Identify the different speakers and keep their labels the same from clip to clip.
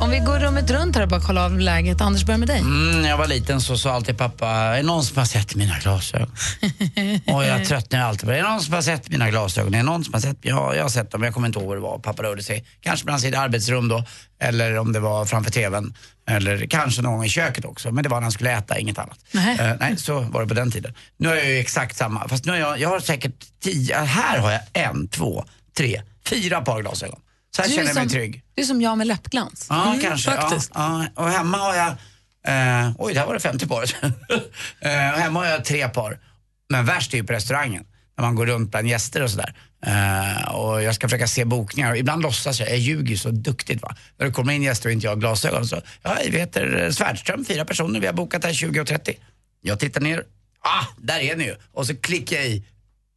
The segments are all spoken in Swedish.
Speaker 1: Om vi går rummet runt här och bara kollar av läget. Anders, börjar med dig.
Speaker 2: Mm, när jag var liten så sa alltid pappa, är det någon som har sett mina glasögon? och jag tröttnade alltid på det. Är det någon som har sett mina glasögon? Är det någon som har sett? Ja, jag har sett dem. Jag kommer inte ihåg vad det var. Pappa rörde sig. Kanske bland sitt arbetsrum då. Eller om det var framför TVn. Eller kanske någon gång i köket också. Men det var när han skulle äta, inget annat.
Speaker 1: Nej.
Speaker 2: Eh, nej, så var det på den tiden. Nu har jag ju exakt samma. Fast nu har jag, jag har säkert tio, här har jag en, två, tre, fyra par glasögon. Så här
Speaker 1: Du
Speaker 2: känner jag mig
Speaker 1: som-
Speaker 2: trygg.
Speaker 1: Du är som jag med läppglans.
Speaker 2: Ja, kanske.
Speaker 1: faktiskt.
Speaker 2: Ja, ja. Och hemma har jag, eh, oj där var det 50 par. eh, hemma har jag tre par. Men värst är ju på restaurangen. När man går runt bland gäster och sådär. Eh, och jag ska försöka se bokningar. Ibland låtsas jag, jag ljuger ju så duktigt va. När det kommer in gäster och inte jag har glasögon så, ja vi heter Svärdström, fyra personer, vi har bokat här 20 och 30. Jag tittar ner, ah, där är ni ju. Och så klickar jag i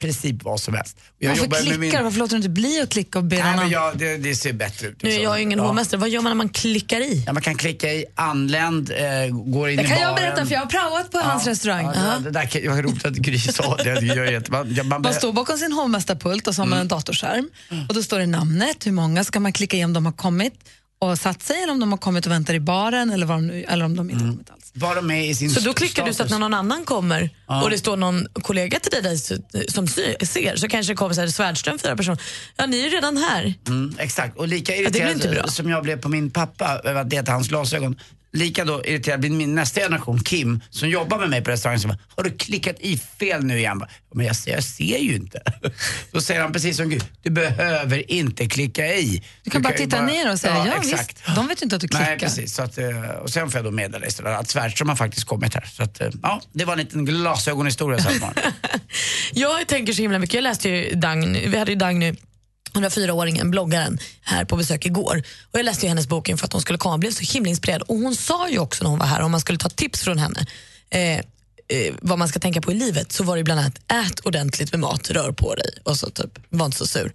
Speaker 2: princip vad som helst. Jag
Speaker 1: Varför klickar
Speaker 2: min-?
Speaker 1: Varför låter du inte bli att klicka och be
Speaker 2: Nej, men jag, det, det ser bättre ut.
Speaker 3: Nu är jag ju ingen
Speaker 2: Ja.
Speaker 3: hovmästare. Vad gör man när man klickar i?
Speaker 2: Ja, man kan klicka i anländ, eh, går in
Speaker 1: Det
Speaker 2: i
Speaker 1: kan
Speaker 2: baren.
Speaker 1: jag berätta för jag har praoat på hans restaurang.
Speaker 2: Ja, det, det där, kan- jag roligt att Gry sa det. det gör jätte, man, ja, man,
Speaker 1: Man står bakom sin hovmästarpult och så har man en datorskärm. Och då står det namnet, hur många ska man klicka i om de har kommit och satt sig eller om de har kommit och väntar i baren eller, de, eller om de inte har kommit alls.
Speaker 2: Var de med i sin
Speaker 3: Så då klickar du så att
Speaker 2: status.
Speaker 3: när någon annan kommer och det står någon kollega till dig där som ser så kanske det kommer så här, Svärdström, fyra personer. Ja, ni är ju redan här.
Speaker 2: Mm, exakt, och lika
Speaker 3: det
Speaker 2: irriterad
Speaker 3: bra.
Speaker 2: som jag blev på min pappa över att leta hans glasögon. Lika då irriterad blir min nästa generation, Kim, som jobbar med mig på restaurangen. Som bara, har du klickat i fel nu igen? Bara, Men jag, ser- jag ser ju inte. Då säger han precis som Gud, du behöver inte klicka i.
Speaker 1: Du kan bara
Speaker 2: ju
Speaker 1: titta ner och säga ja,
Speaker 2: exakt.
Speaker 1: visst. De vet ju inte att du klickar.
Speaker 2: Nej, precis. Så att, eh, och sen får jag då meddela istället att Svärdström har faktiskt kommit här. Så att, eh, ja, det var en liten glasögonhistoria. Så.
Speaker 3: Jag tänker så himla mycket. Jag läste ju Dagny, vi hade ju Dagny 104-åringen, bloggaren, här på besök igår. Och Jag läste ju hennes bok inför att hon skulle komma och blev så himla inspirerad. Och Hon sa ju också när hon var här, om man skulle ta tips från henne, eh, eh, vad man ska tänka på i livet, så var det bland annat ät ordentligt med mat, rör på dig och så typ, var inte så sur.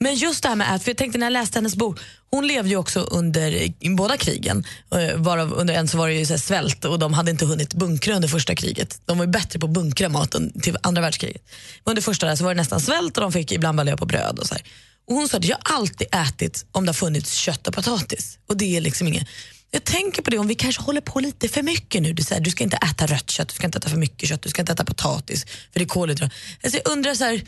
Speaker 3: Men just det här med ät, för jag tänkte när jag läste hennes bok, hon levde ju också under båda krigen, eh, varav under en så var det ju så här svält och de hade inte hunnit bunkra under första kriget. De var ju bättre på att bunkra maten till andra världskriget. Men under första där så var det nästan svält och de fick ibland bara leva på bröd och så här. Och hon sa att jag alltid ätit om det har funnits kött och potatis. Och det är liksom inget. Jag tänker på det om vi kanske håller på lite för mycket nu. Du, säger, du ska inte äta rött kött, du ska inte äta för mycket kött, du ska inte äta potatis för det är kolhydrater. Alltså jag undrar så här,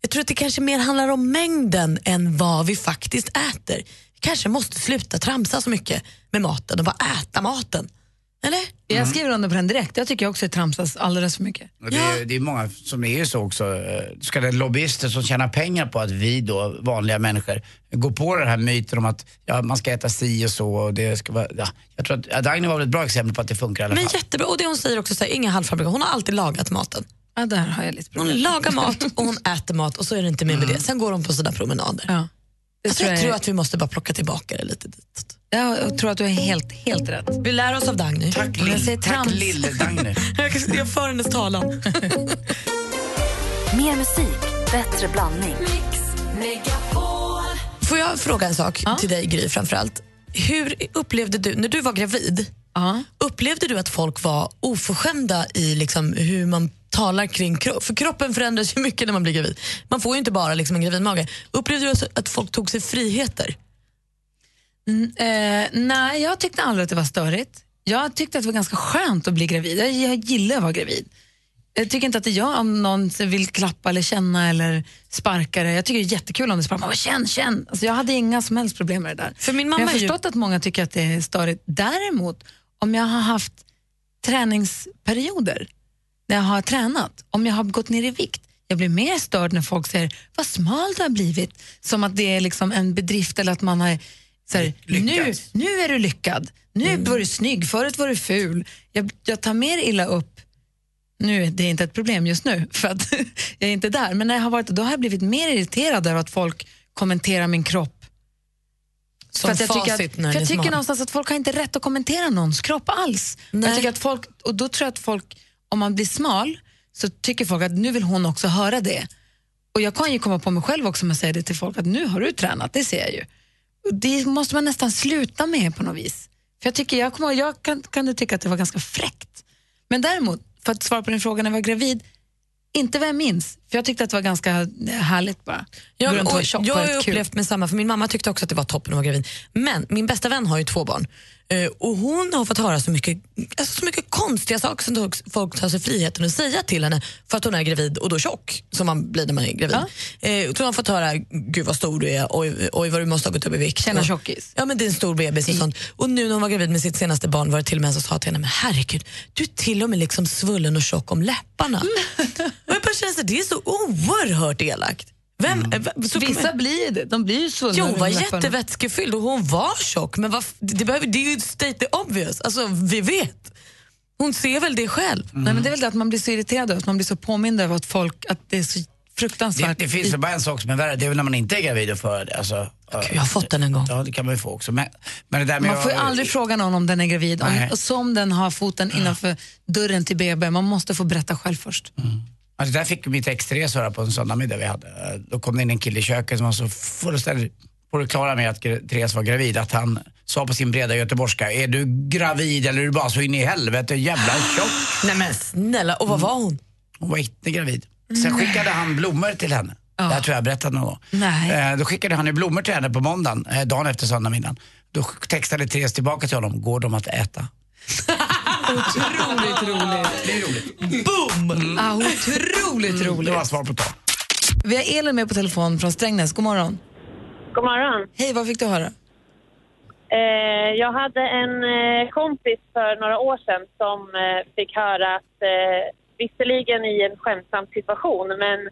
Speaker 3: jag tror att det kanske mer handlar om mängden än vad vi faktiskt äter. Vi kanske måste sluta tramsa så mycket med maten och bara äta maten. Eller?
Speaker 1: Jag skriver under på den direkt. Jag tycker också att det tramsas alldeles för mycket.
Speaker 2: Och det, är, det är många som är ju så också, eh, ska det lobbyister som tjänar pengar på att vi då, vanliga människor, går på den här myten om att ja, man ska äta si och så och det ska vara, ja. Jag tror att ja, Dagny var väl ett bra exempel på att det funkar i alla
Speaker 3: Men
Speaker 2: fall.
Speaker 3: jättebra. Och det hon säger också, så här, inga halvfabrikat. Hon har alltid lagat maten.
Speaker 1: Ja, där har jag lite
Speaker 3: Hon
Speaker 1: problem.
Speaker 3: lagar mat och hon äter mat och så är det inte mer med det. Sen går hon på sina promenader.
Speaker 1: Ja.
Speaker 3: Alltså,
Speaker 1: tror
Speaker 3: jag
Speaker 1: jag,
Speaker 3: tror att vi måste bara plocka tillbaka det lite ditåt.
Speaker 1: jag tror att du är helt, helt rätt.
Speaker 3: Vi lär oss av Dagny.
Speaker 2: Tack,
Speaker 1: jag
Speaker 2: lill, tack lille Dagny.
Speaker 3: Jag för hennes talan.
Speaker 4: Mer musik, bättre blandning.
Speaker 3: Får jag fråga en sak till dig Gry framförallt? Hur upplevde du, när du var gravid,
Speaker 1: Ja.
Speaker 3: upplevde du att folk var oförskämda i liksom hur man talar kring kropp? För kroppen förändras ju mycket när man blir gravid. Man får ju inte bara liksom en gravidmage. Upplevde du alltså att folk tog sig friheter?
Speaker 1: Eh, nej, jag tyckte aldrig att det var störigt. Jag tyckte att det var ganska skönt att bli gravid. Jag, jag gillar att vara gravid. Jag tycker inte att det jag om någon vill klappa eller känna eller sparka det. Jag tycker det är jättekul om det sparkar. Känn, känn. Alltså, jag hade inga som helst problem med det där.
Speaker 3: För min
Speaker 1: Men
Speaker 3: mamma
Speaker 1: jag har
Speaker 3: är ju-
Speaker 1: förstått att många tycker att det är störigt. Däremot, om jag har haft träningsperioder när jag har tränat, om jag har gått ner i vikt, jag blir mer störd när folk säger vad smal du har blivit. Som att det är liksom en bedrift eller att man har så här, nu, nu är du lyckad, nu var du snygg, förut var du ful. Jag, jag tar mer illa upp nu är det inte ett problem just nu för att jag är inte där, men när jag har varit då har jag blivit mer irriterad över att folk kommenterar min kropp.
Speaker 3: Som
Speaker 1: för att jag tycker, att, för jag
Speaker 3: är
Speaker 1: tycker någonstans att folk har inte rätt att kommentera någons kropp alls. Jag tycker att folk, och då tror jag att folk, om man blir smal så tycker folk att nu vill hon också höra det. Och jag kan ju komma på mig själv också om jag säga det till folk att nu har du tränat, det ser jag ju. Och det måste man nästan sluta med på något vis. För jag, tycker, jag, kommer, jag kan, kan tycka att det var ganska fräckt. Men däremot, för att svara på din fråga när jag var gravid, inte vad jag minns. För jag tyckte att det var ganska härligt bara.
Speaker 3: Ja,
Speaker 1: och
Speaker 3: och jag har upplevt med samma, för min mamma tyckte också att det var toppen att vara gravid. Men min bästa vän har ju två barn eh, och hon har fått höra så mycket, alltså så mycket konstiga saker som folk- tar sig friheten att säga till henne för att hon är gravid och då tjock, som man blir när man är gravid. Eh, så hon har fått höra, gud vad stor du är, oj, oj vad du måste ha gått upp i vikt.
Speaker 1: Känna tjockis.
Speaker 3: Ja men det är en stor bebis och sånt. Och nu när hon var gravid med sitt senaste barn var det till och med en som sa till henne, men herregud, du är till och med liksom svullen och tjock om läpparna. och jag bara känner det är så oerhört elakt. Vem, eh, v- så
Speaker 1: Vissa
Speaker 3: kommer-
Speaker 1: blir det. De blir ju svullna.
Speaker 3: Jo, hon var jättevätskefylld och hon var tjock. Men vad, det, behöver, det är ju state the obvious. Alltså, vi vet. Hon ser väl det själv.
Speaker 1: Nej, men det är väl det att man blir så irriterad att man blir så påmind över att folk, att det är så
Speaker 2: Det,
Speaker 1: fruktansvärt.
Speaker 2: det finns väl bara en sak som är värre, det är väl när man inte är gravid och får det. Alltså,
Speaker 3: Jag har fått den en gång.
Speaker 2: Ja, det kan man ju få också. Men, men det där med
Speaker 1: Man får ju aldrig fråga någon om den är gravid, om,
Speaker 2: Nej.
Speaker 1: och så om den har foten innanför dörren till BB. Man måste få berätta själv först.
Speaker 2: Ja, det där fick ex Therese höra på en söndagsmiddag vi hade. Då kom det in en kille i köket som var så fullständigt på det klara med att Therese var gravid att han sa på sin breda göteborgska, är du gravid eller är du bara så in i helvete jävla tjock?
Speaker 3: Nej men snälla, och vad var hon?
Speaker 2: Hon var inte gravid. Sen skickade han blommor till henne. Det här tror jag jag berättat någon gång.
Speaker 1: Nej.
Speaker 2: Eh, då skickade han ju blommor till henne på måndagen, eh, dagen efter söndagsmiddagen. Då textade Therese tillbaka till honom, går de att äta?
Speaker 1: Otroligt roligt.
Speaker 2: Det är roligt.
Speaker 3: Boom!
Speaker 1: Ah, otroligt
Speaker 2: Det var
Speaker 1: roligt.
Speaker 2: svar på tal.
Speaker 1: Vi har Elin med på telefon från Strängnäs. God morgon.
Speaker 5: God morgon.
Speaker 1: Hej, vad fick du höra?
Speaker 5: Eh, jag hade en eh, kompis för några år sedan som eh, fick höra att, eh, visserligen i en skämtsam situation, men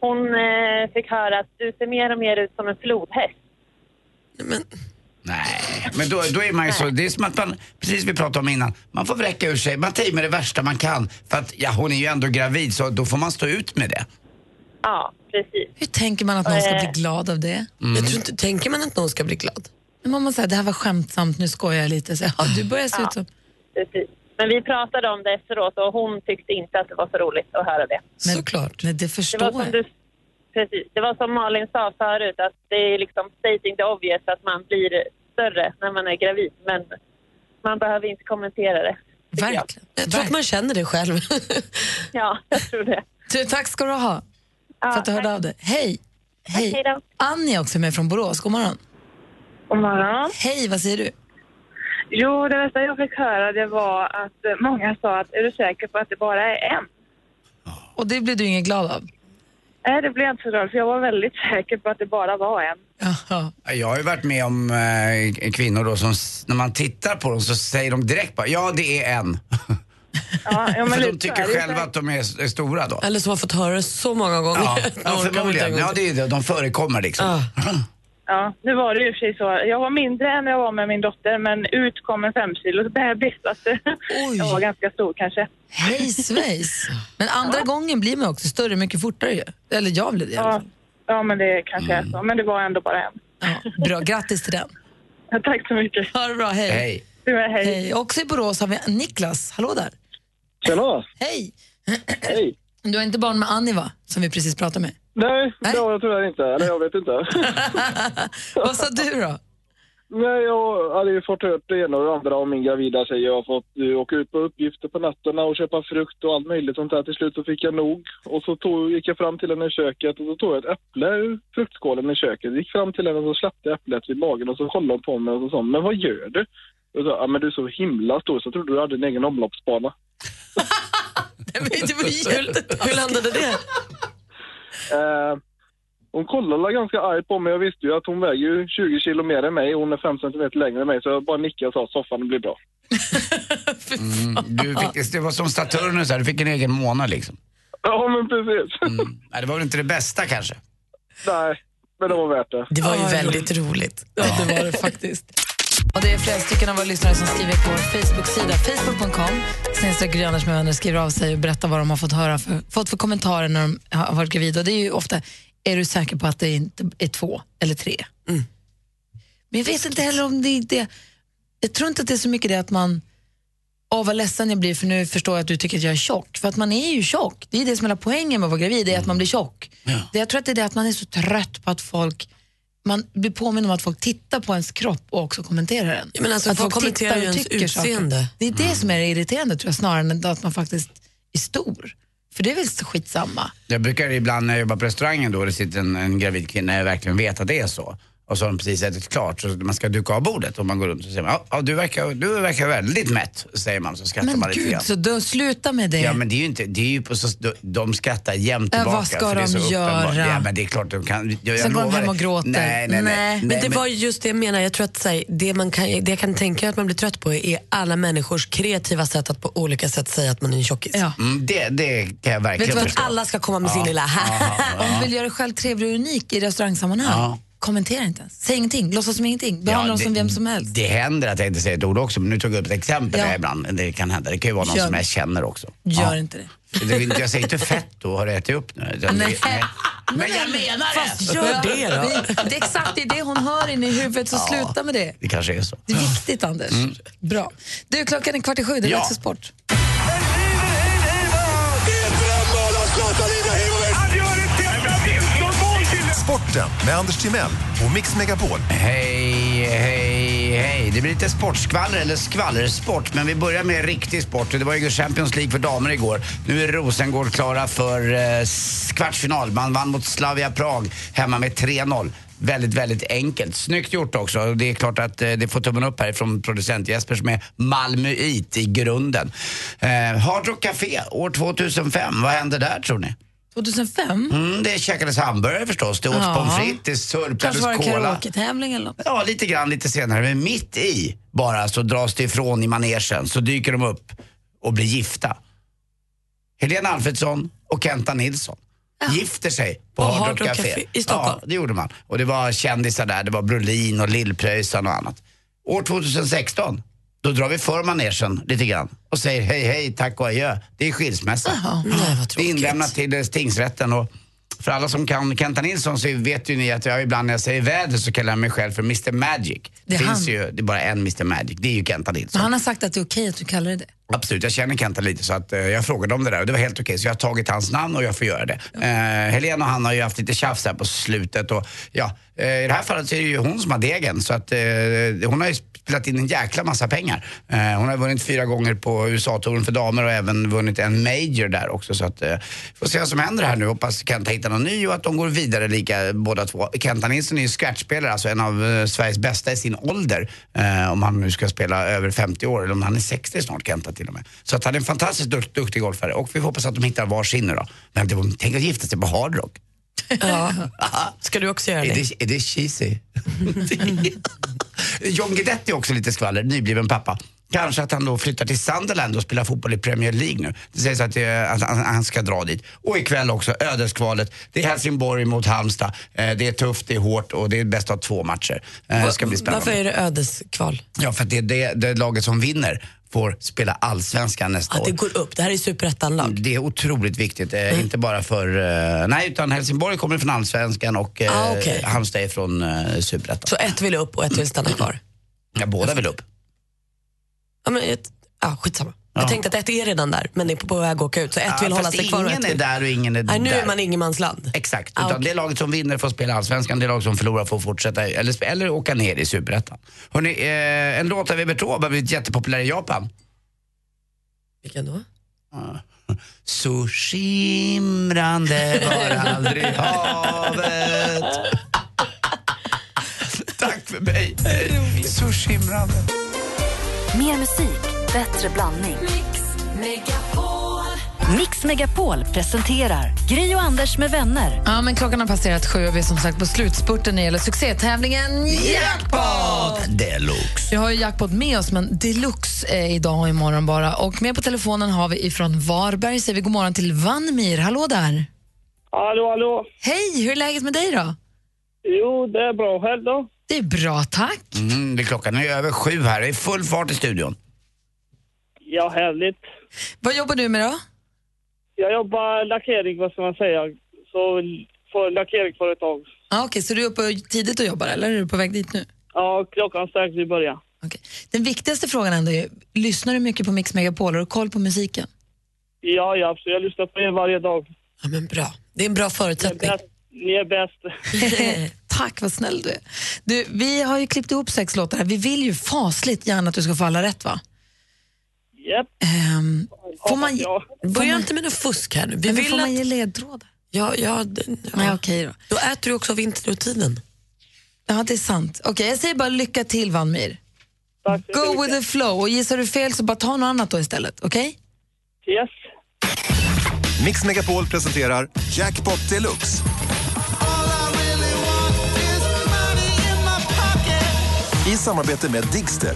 Speaker 5: hon eh, fick höra att du ser mer och mer ut som en flodhäst.
Speaker 3: Men,
Speaker 2: Nej, men då, då är man ju så, det är som att man, precis vi pratade om innan, man får vräka ur sig, man tar med det värsta man kan. För att, ja hon är ju ändå gravid så då får man stå ut med det.
Speaker 5: Ja, precis.
Speaker 1: Hur tänker man att någon ska
Speaker 5: Eh.
Speaker 1: bli glad av det?
Speaker 3: jag tror inte, tänker man att någon ska bli glad?
Speaker 1: Men man säger det här var skämtsamt, nu skojar jag lite. Så, ja, du börjar se ut som...
Speaker 5: precis. Men vi pratade om det efteråt och hon tyckte inte att det var så roligt att höra det.
Speaker 1: Men-
Speaker 3: Såklart.
Speaker 1: Nej, det
Speaker 5: Det
Speaker 1: förstår
Speaker 5: var som,
Speaker 1: jag.
Speaker 5: du, precis, det var som Malin sa förut, att det är liksom stating the obvious att man blir större när man är gravid. Men man behöver inte kommentera det. tycker jag.
Speaker 1: Verkligen.
Speaker 3: Jag tror att man känner det själv.
Speaker 5: Ja, jag tror det.
Speaker 1: Du, tack ska du ha
Speaker 5: Ja,
Speaker 1: för att du hörde
Speaker 5: tack.
Speaker 1: av dig. Hej! Hej! Annie är också med från Borås. God morgon.
Speaker 6: God morgon.
Speaker 1: Hej, vad säger du?
Speaker 6: Jo, det värsta jag fick höra det var att eh, många sa att är du säker på att det bara är en?
Speaker 1: Och det blir du ingen glad av?
Speaker 6: Nej, det blev inte så glad för jag var väldigt säker på att det bara var en.
Speaker 1: Jaha.
Speaker 2: Jag har ju varit med om eh, kvinnor då som, när man tittar på dem så säger de direkt bara, ja det är en.
Speaker 6: Ja, ja, men
Speaker 2: För de tycker själva att de är, är stora då.
Speaker 3: Eller som har fått höra det så många gånger.
Speaker 2: Ja,
Speaker 3: De
Speaker 2: ja förmodligen. Ja, det är det. De förekommer liksom.
Speaker 3: Ja.
Speaker 6: Ja, nu var det ju för sig så. Jag var mindre än jag var med min dotter men ut kom en fem kilos bebis. Så att,
Speaker 3: Oj.
Speaker 6: jag var ganska stor kanske.
Speaker 1: Hej svejs! Men andra gången blir man också större mycket fortare ju. Eller jag blir det i alla
Speaker 6: Ja,
Speaker 1: fall.
Speaker 6: ja men det kanske är så. Men det var ändå bara en.
Speaker 1: Ja, bra, grattis till den.
Speaker 6: Ja, Tack så mycket.
Speaker 1: Ha det bra, hej.
Speaker 2: Hej.
Speaker 6: Du är hej.
Speaker 1: Hej. Också i Borås har vi Niklas. Hallå där.
Speaker 7: Tjena!
Speaker 1: Hej!
Speaker 7: Hej!
Speaker 1: Du har inte barn med Annie va? Som vi precis pratade med.
Speaker 7: Nej,
Speaker 1: Nej.
Speaker 7: det har jag tyvärr inte. Eller jag vet inte.
Speaker 1: Vad sa du då?
Speaker 7: Nej, jag hade ju fått hört det ena och det andra om min gravida tjej. Jag har fått uh, åka ut på uppgifter på nätterna och köpa frukt och allt möjligt sånt där. Till slut så fick jag nog. Och så tog, gick jag fram till henne i köket och så tog jag ett äpple ur fruktskålen i köket. Gick fram till henne och så släppte jag äpplet vid magen och så kollade hon på mig och så sa men vad gör du? Och så, ja men du är så himla stor så jag trodde du hade en egen omloppsbana.
Speaker 3: Det var hur, hur landade det?
Speaker 7: Eh, hon kollade ganska argt på mig. Jag visste ju att hon väger ju 20 kilo mer än mig. Hon är 5 centimeter längre än mig. Så jag bara nickade och sa soffan blir bra.
Speaker 2: Mm, du fick, det var som Saturnus här, du fick en egen månad liksom.
Speaker 7: Ja, men precis.
Speaker 2: Mm. Nej, det var väl inte det bästa kanske?
Speaker 7: Nej, men det var värt det.
Speaker 3: Det var ju väldigt roligt.
Speaker 1: Ja, det var det faktiskt. Och det är flera stycken av våra lyssnare som skriver på vår Facebook-sida, facebook.com. Snedstreck Gry Anders med vänner skriver av sig och berättar vad de har fått höra för, fått för kommentarer när de har varit gravida. Och det är ju ofta, är du säker på att det inte är två eller tre? Men jag vet inte heller om det är det. Jag tror inte att det är så mycket det att man, åh vad ledsen jag blir för nu förstår jag att du tycker att jag är tjock. För att man är ju tjock. Det är det som är hela poängen med att vara gravid, det är att man blir tjock. Det, jag tror att det är det att man är så trött på att folk man blir påminn om att folk tittar på ens kropp och också kommenterar den.
Speaker 3: Ja, men alltså,
Speaker 1: att
Speaker 3: folk kommenterar
Speaker 1: tittar
Speaker 3: ju
Speaker 1: och
Speaker 3: ens
Speaker 1: tycker saker.
Speaker 3: utseende.
Speaker 1: Det är det som är det irriterande tror jag, snarare än att man faktiskt är stor. För det är väl så skitsamma.
Speaker 2: Jag brukar ibland när jag jobbar på restaurangen då, det sitter en, en gravid kvinna, jag verkligen vet att det är så. Och så har de precis ätit klart så man ska duka av bordet och man går runt och säger ja, ja, du, verkar, du verkar väldigt mätt, säger man så skrattar
Speaker 1: Men
Speaker 2: man lite
Speaker 1: gud,
Speaker 2: grann.
Speaker 1: så då, sluta med det.
Speaker 2: Ja men det är ju inte, det är ju på så, de skrattar jämt
Speaker 1: Ja,
Speaker 2: tillbaka.
Speaker 1: vad ska de göra?
Speaker 2: Ja men det är klart de kan, jag, jag
Speaker 1: Sen går de hem och gråter.
Speaker 2: Nej, nej, nej.
Speaker 3: Men det var just det jag menar. Jag tror att så här, det, man kan, det jag kan tänka att man blir trött på är alla människors kreativa sätt att på olika sätt säga att man är en tjockis.
Speaker 2: Mm, det, det kan jag verkligen
Speaker 3: Vet du vad,
Speaker 2: förstå.
Speaker 3: att alla ska komma med
Speaker 2: Ja.
Speaker 3: sin lilla
Speaker 1: Om du vill göra dig själv trevlig och unik i restaurangsammanhang,
Speaker 2: Ja.
Speaker 1: Kommentera inte ens. Säg ingenting, låtsas som ingenting. Behandla dem
Speaker 2: det,
Speaker 1: som vem som helst.
Speaker 2: Det händer att jag inte säger ett ord också, men nu tog jag upp ett exempel
Speaker 1: Ja.
Speaker 2: där ibland. Det kan hända. Det kan ju vara någon
Speaker 1: Gör
Speaker 2: som
Speaker 1: det.
Speaker 2: jag känner också.
Speaker 1: Gör inte det.
Speaker 2: Det Jag säger inte fett då, har du ätit upp nu? Det-
Speaker 1: Nej.
Speaker 2: Men jag menar det!
Speaker 3: Fast gör det då.
Speaker 1: Det är exakt det, det hon hör inne i huvudet, så sluta med det.
Speaker 2: Det kanske är så.
Speaker 1: Det är viktigt, Anders. Bra. Du, klockan är kvart i sju, det är
Speaker 2: Ja.
Speaker 1: dags för sport.
Speaker 8: Sporten med Anders Timell och Mix Megapol.
Speaker 2: Hej, hej, hej. Det blir lite sportskvaller, eller skvallersport. Men vi börjar med riktig sport. Det var ju Champions League för damer igår. Nu är Rosengård klara för eh, kvartsfinal. Man vann mot Slavia Prag hemma med 3-0. Väldigt, väldigt enkelt. Snyggt gjort också. Det är klart att eh, det får tummen upp här från producent Jesper som är Malmöit i grunden. Eh, Hard Rock Café år 2005. Vad hände där tror ni?
Speaker 1: 2005?
Speaker 2: Mm, det käkades hamburgare förstås. Det åts
Speaker 1: Ja.
Speaker 2: pommes frites, det surplades
Speaker 1: Kanske var det
Speaker 2: cola.
Speaker 1: karaoke-tävling eller något.
Speaker 2: Ja, lite grann lite senare. Men mitt i bara så dras det ifrån i manegen så dyker de upp och blir gifta. Helena Alfredsson och Kenta Nilsson gifter sig på
Speaker 3: På
Speaker 2: Hard Rock Café.
Speaker 3: Café i Stockholm.
Speaker 2: Ja, det gjorde man. Och det var kändisar där. Det var Brolin och Lill-Pröjsarn och annat. År 2016, då drar vi för manegen lite grann och säger hej, hej, tack och adjö. Det är skilsmässa.
Speaker 3: Nej, vad
Speaker 2: Det är inlämnat till tingsrätten och för alla som kan Kenta Nilsson så vet ju ni att jag ibland när jag säger väder så kallar jag mig själv för Mr Magic. Det, finns
Speaker 1: han.
Speaker 2: ju, det är bara en Mr Magic, det är ju Kenta Nilsson.
Speaker 1: Men han har sagt att det är okej att du kallar det det.
Speaker 2: Absolut, jag känner Kenta lite så att eh, jag frågade om det där och det var helt okej så jag har tagit hans namn och jag får göra det. Eh, Helena och han har ju haft lite tjafs här på slutet och ja, eh, i det här fallet så är det ju hon som har degen så att eh, hon har ju spelat in en jäkla massa pengar. Eh, hon har vunnit fyra gånger på USA-touren för damer och även vunnit en major där också så att eh, får se vad som händer här nu. Hoppas Kenta hittar någon ny och att de går vidare lika båda två. Kenta Nilsson är ju scratchspelare, alltså en av eh, Sveriges bästa i sin ålder. Eh, om han nu ska spela över 50 år eller om han är 60 snart Kenta till och med. Så att han är en fantastiskt dukt, duktig golfare och vi får hoppas att de hittar varsin nu då. Men det var, tänk att gifta sig på Hard Rock.
Speaker 3: Ja. Ska du också göra
Speaker 2: Är
Speaker 3: det,
Speaker 2: är det cheesy? John Guidetti är också lite skvaller, nybliven pappa. Kanske att han då flyttar till Sunderland och spelar fotboll i Premier League nu. Det sägs att, det, att han, han ska dra dit. Och ikväll också, ödeskvalet. Det är Helsingborg mot Halmstad. Eh, det är tufft, det är hårt och det är bäst av två matcher. Eh, ska bli spännande.
Speaker 3: Varför är det ödeskval?
Speaker 2: Ja, för att det är det, det laget som vinner får spela allsvenskan nästa
Speaker 3: Att
Speaker 2: år.
Speaker 3: det går upp. Det här är superettan-lag.
Speaker 2: Det är otroligt viktigt, eh,
Speaker 3: Mm.
Speaker 2: inte bara för... Eh, nej, utan Helsingborg kommer från allsvenskan och eh,
Speaker 3: Ah, okej.
Speaker 2: Halmstad är från eh, superettan.
Speaker 3: Så ett vill upp och ett vill stanna kvar?
Speaker 2: Ja, båda vill upp.
Speaker 3: Ja, men ett, ja, skitsamma.
Speaker 2: Ja.
Speaker 3: Jag tänkte att ett är redan där, men det är på väg att åka ut. Så ett
Speaker 2: Ja,
Speaker 3: vill hålla sig kvar
Speaker 2: ingen är där och ingen är
Speaker 3: Nej, nu
Speaker 2: där.
Speaker 3: är man ingenmansland.
Speaker 2: Exakt,
Speaker 3: Ah,
Speaker 2: utan
Speaker 3: okej.
Speaker 2: det laget som vinner får spela allsvenskan, det lag som förlorar får fortsätta eller, eller åka ner i superettan. Hörrni, eh, en låt av Evert Taube har blivit jättepopulär i Japan.
Speaker 3: Vilken då?
Speaker 2: Så skimrande var aldrig havet. Tack för mig. Så skimrande.
Speaker 4: Mer musik, bättre blandning. Mix Megapol presenterar Gry och Anders med vänner.
Speaker 1: Ja, men klockan har passerat sju och vi är som sagt på slutspurten när det gäller succétävlingen Jackpot!
Speaker 2: Deluxe.
Speaker 1: Vi har ju Jackpot med oss, men deluxe är idag och imorgon bara. Och med på telefonen har vi ifrån Varberg, säger vi god morgon till Vanmir. Hallå där!
Speaker 7: Hallå, hallå.
Speaker 1: Hej, hur är läget med dig då?
Speaker 7: Jo, det är bra. Själv då?
Speaker 1: Det är bra, tack.
Speaker 2: Mm, det är klockan är över sju här, det är full fart i studion.
Speaker 7: Ja, härligt.
Speaker 1: Vad jobbar du med då?
Speaker 7: Jag jobbar lackering, vad ska man säga, så för lackeringsföretag.
Speaker 1: Ah, Okej, så du är uppe tidigt och jobbar eller är du på väg dit nu?
Speaker 9: Ja, klockan strax i början.
Speaker 1: Den viktigaste frågan ändå är, lyssnar du mycket på Mix Megapol? Har du koll på musiken?
Speaker 9: Ja, ja, absolut. Jag lyssnar på er varje dag.
Speaker 3: Ja, men bra. Det är en bra förutsättning.
Speaker 9: Ni är bäst.
Speaker 1: Tack, vad snäll du är. Du, vi har ju klippt ihop sex låtar här. Vi vill ju fasligt gärna att du ska få alla rätt, va?
Speaker 9: Japp.
Speaker 1: Ehm, får man,
Speaker 3: Börja inte med något fusk här nu. Vi
Speaker 1: Men
Speaker 3: vill
Speaker 1: får man
Speaker 3: att...
Speaker 1: ge ledtrådar?
Speaker 3: Ja, ja, ja.
Speaker 1: Nej, okej då.
Speaker 3: Då äter du också av vinterrutinen.
Speaker 1: Ja, det är sant. Okej, jag säger bara lycka till, Vanmir. Go with the flow. Och gissar du fel så bara ta något annat då istället, okej?
Speaker 9: Yes.
Speaker 8: Mix Megapol presenterar Jackpot Deluxe. I samarbete med Digster.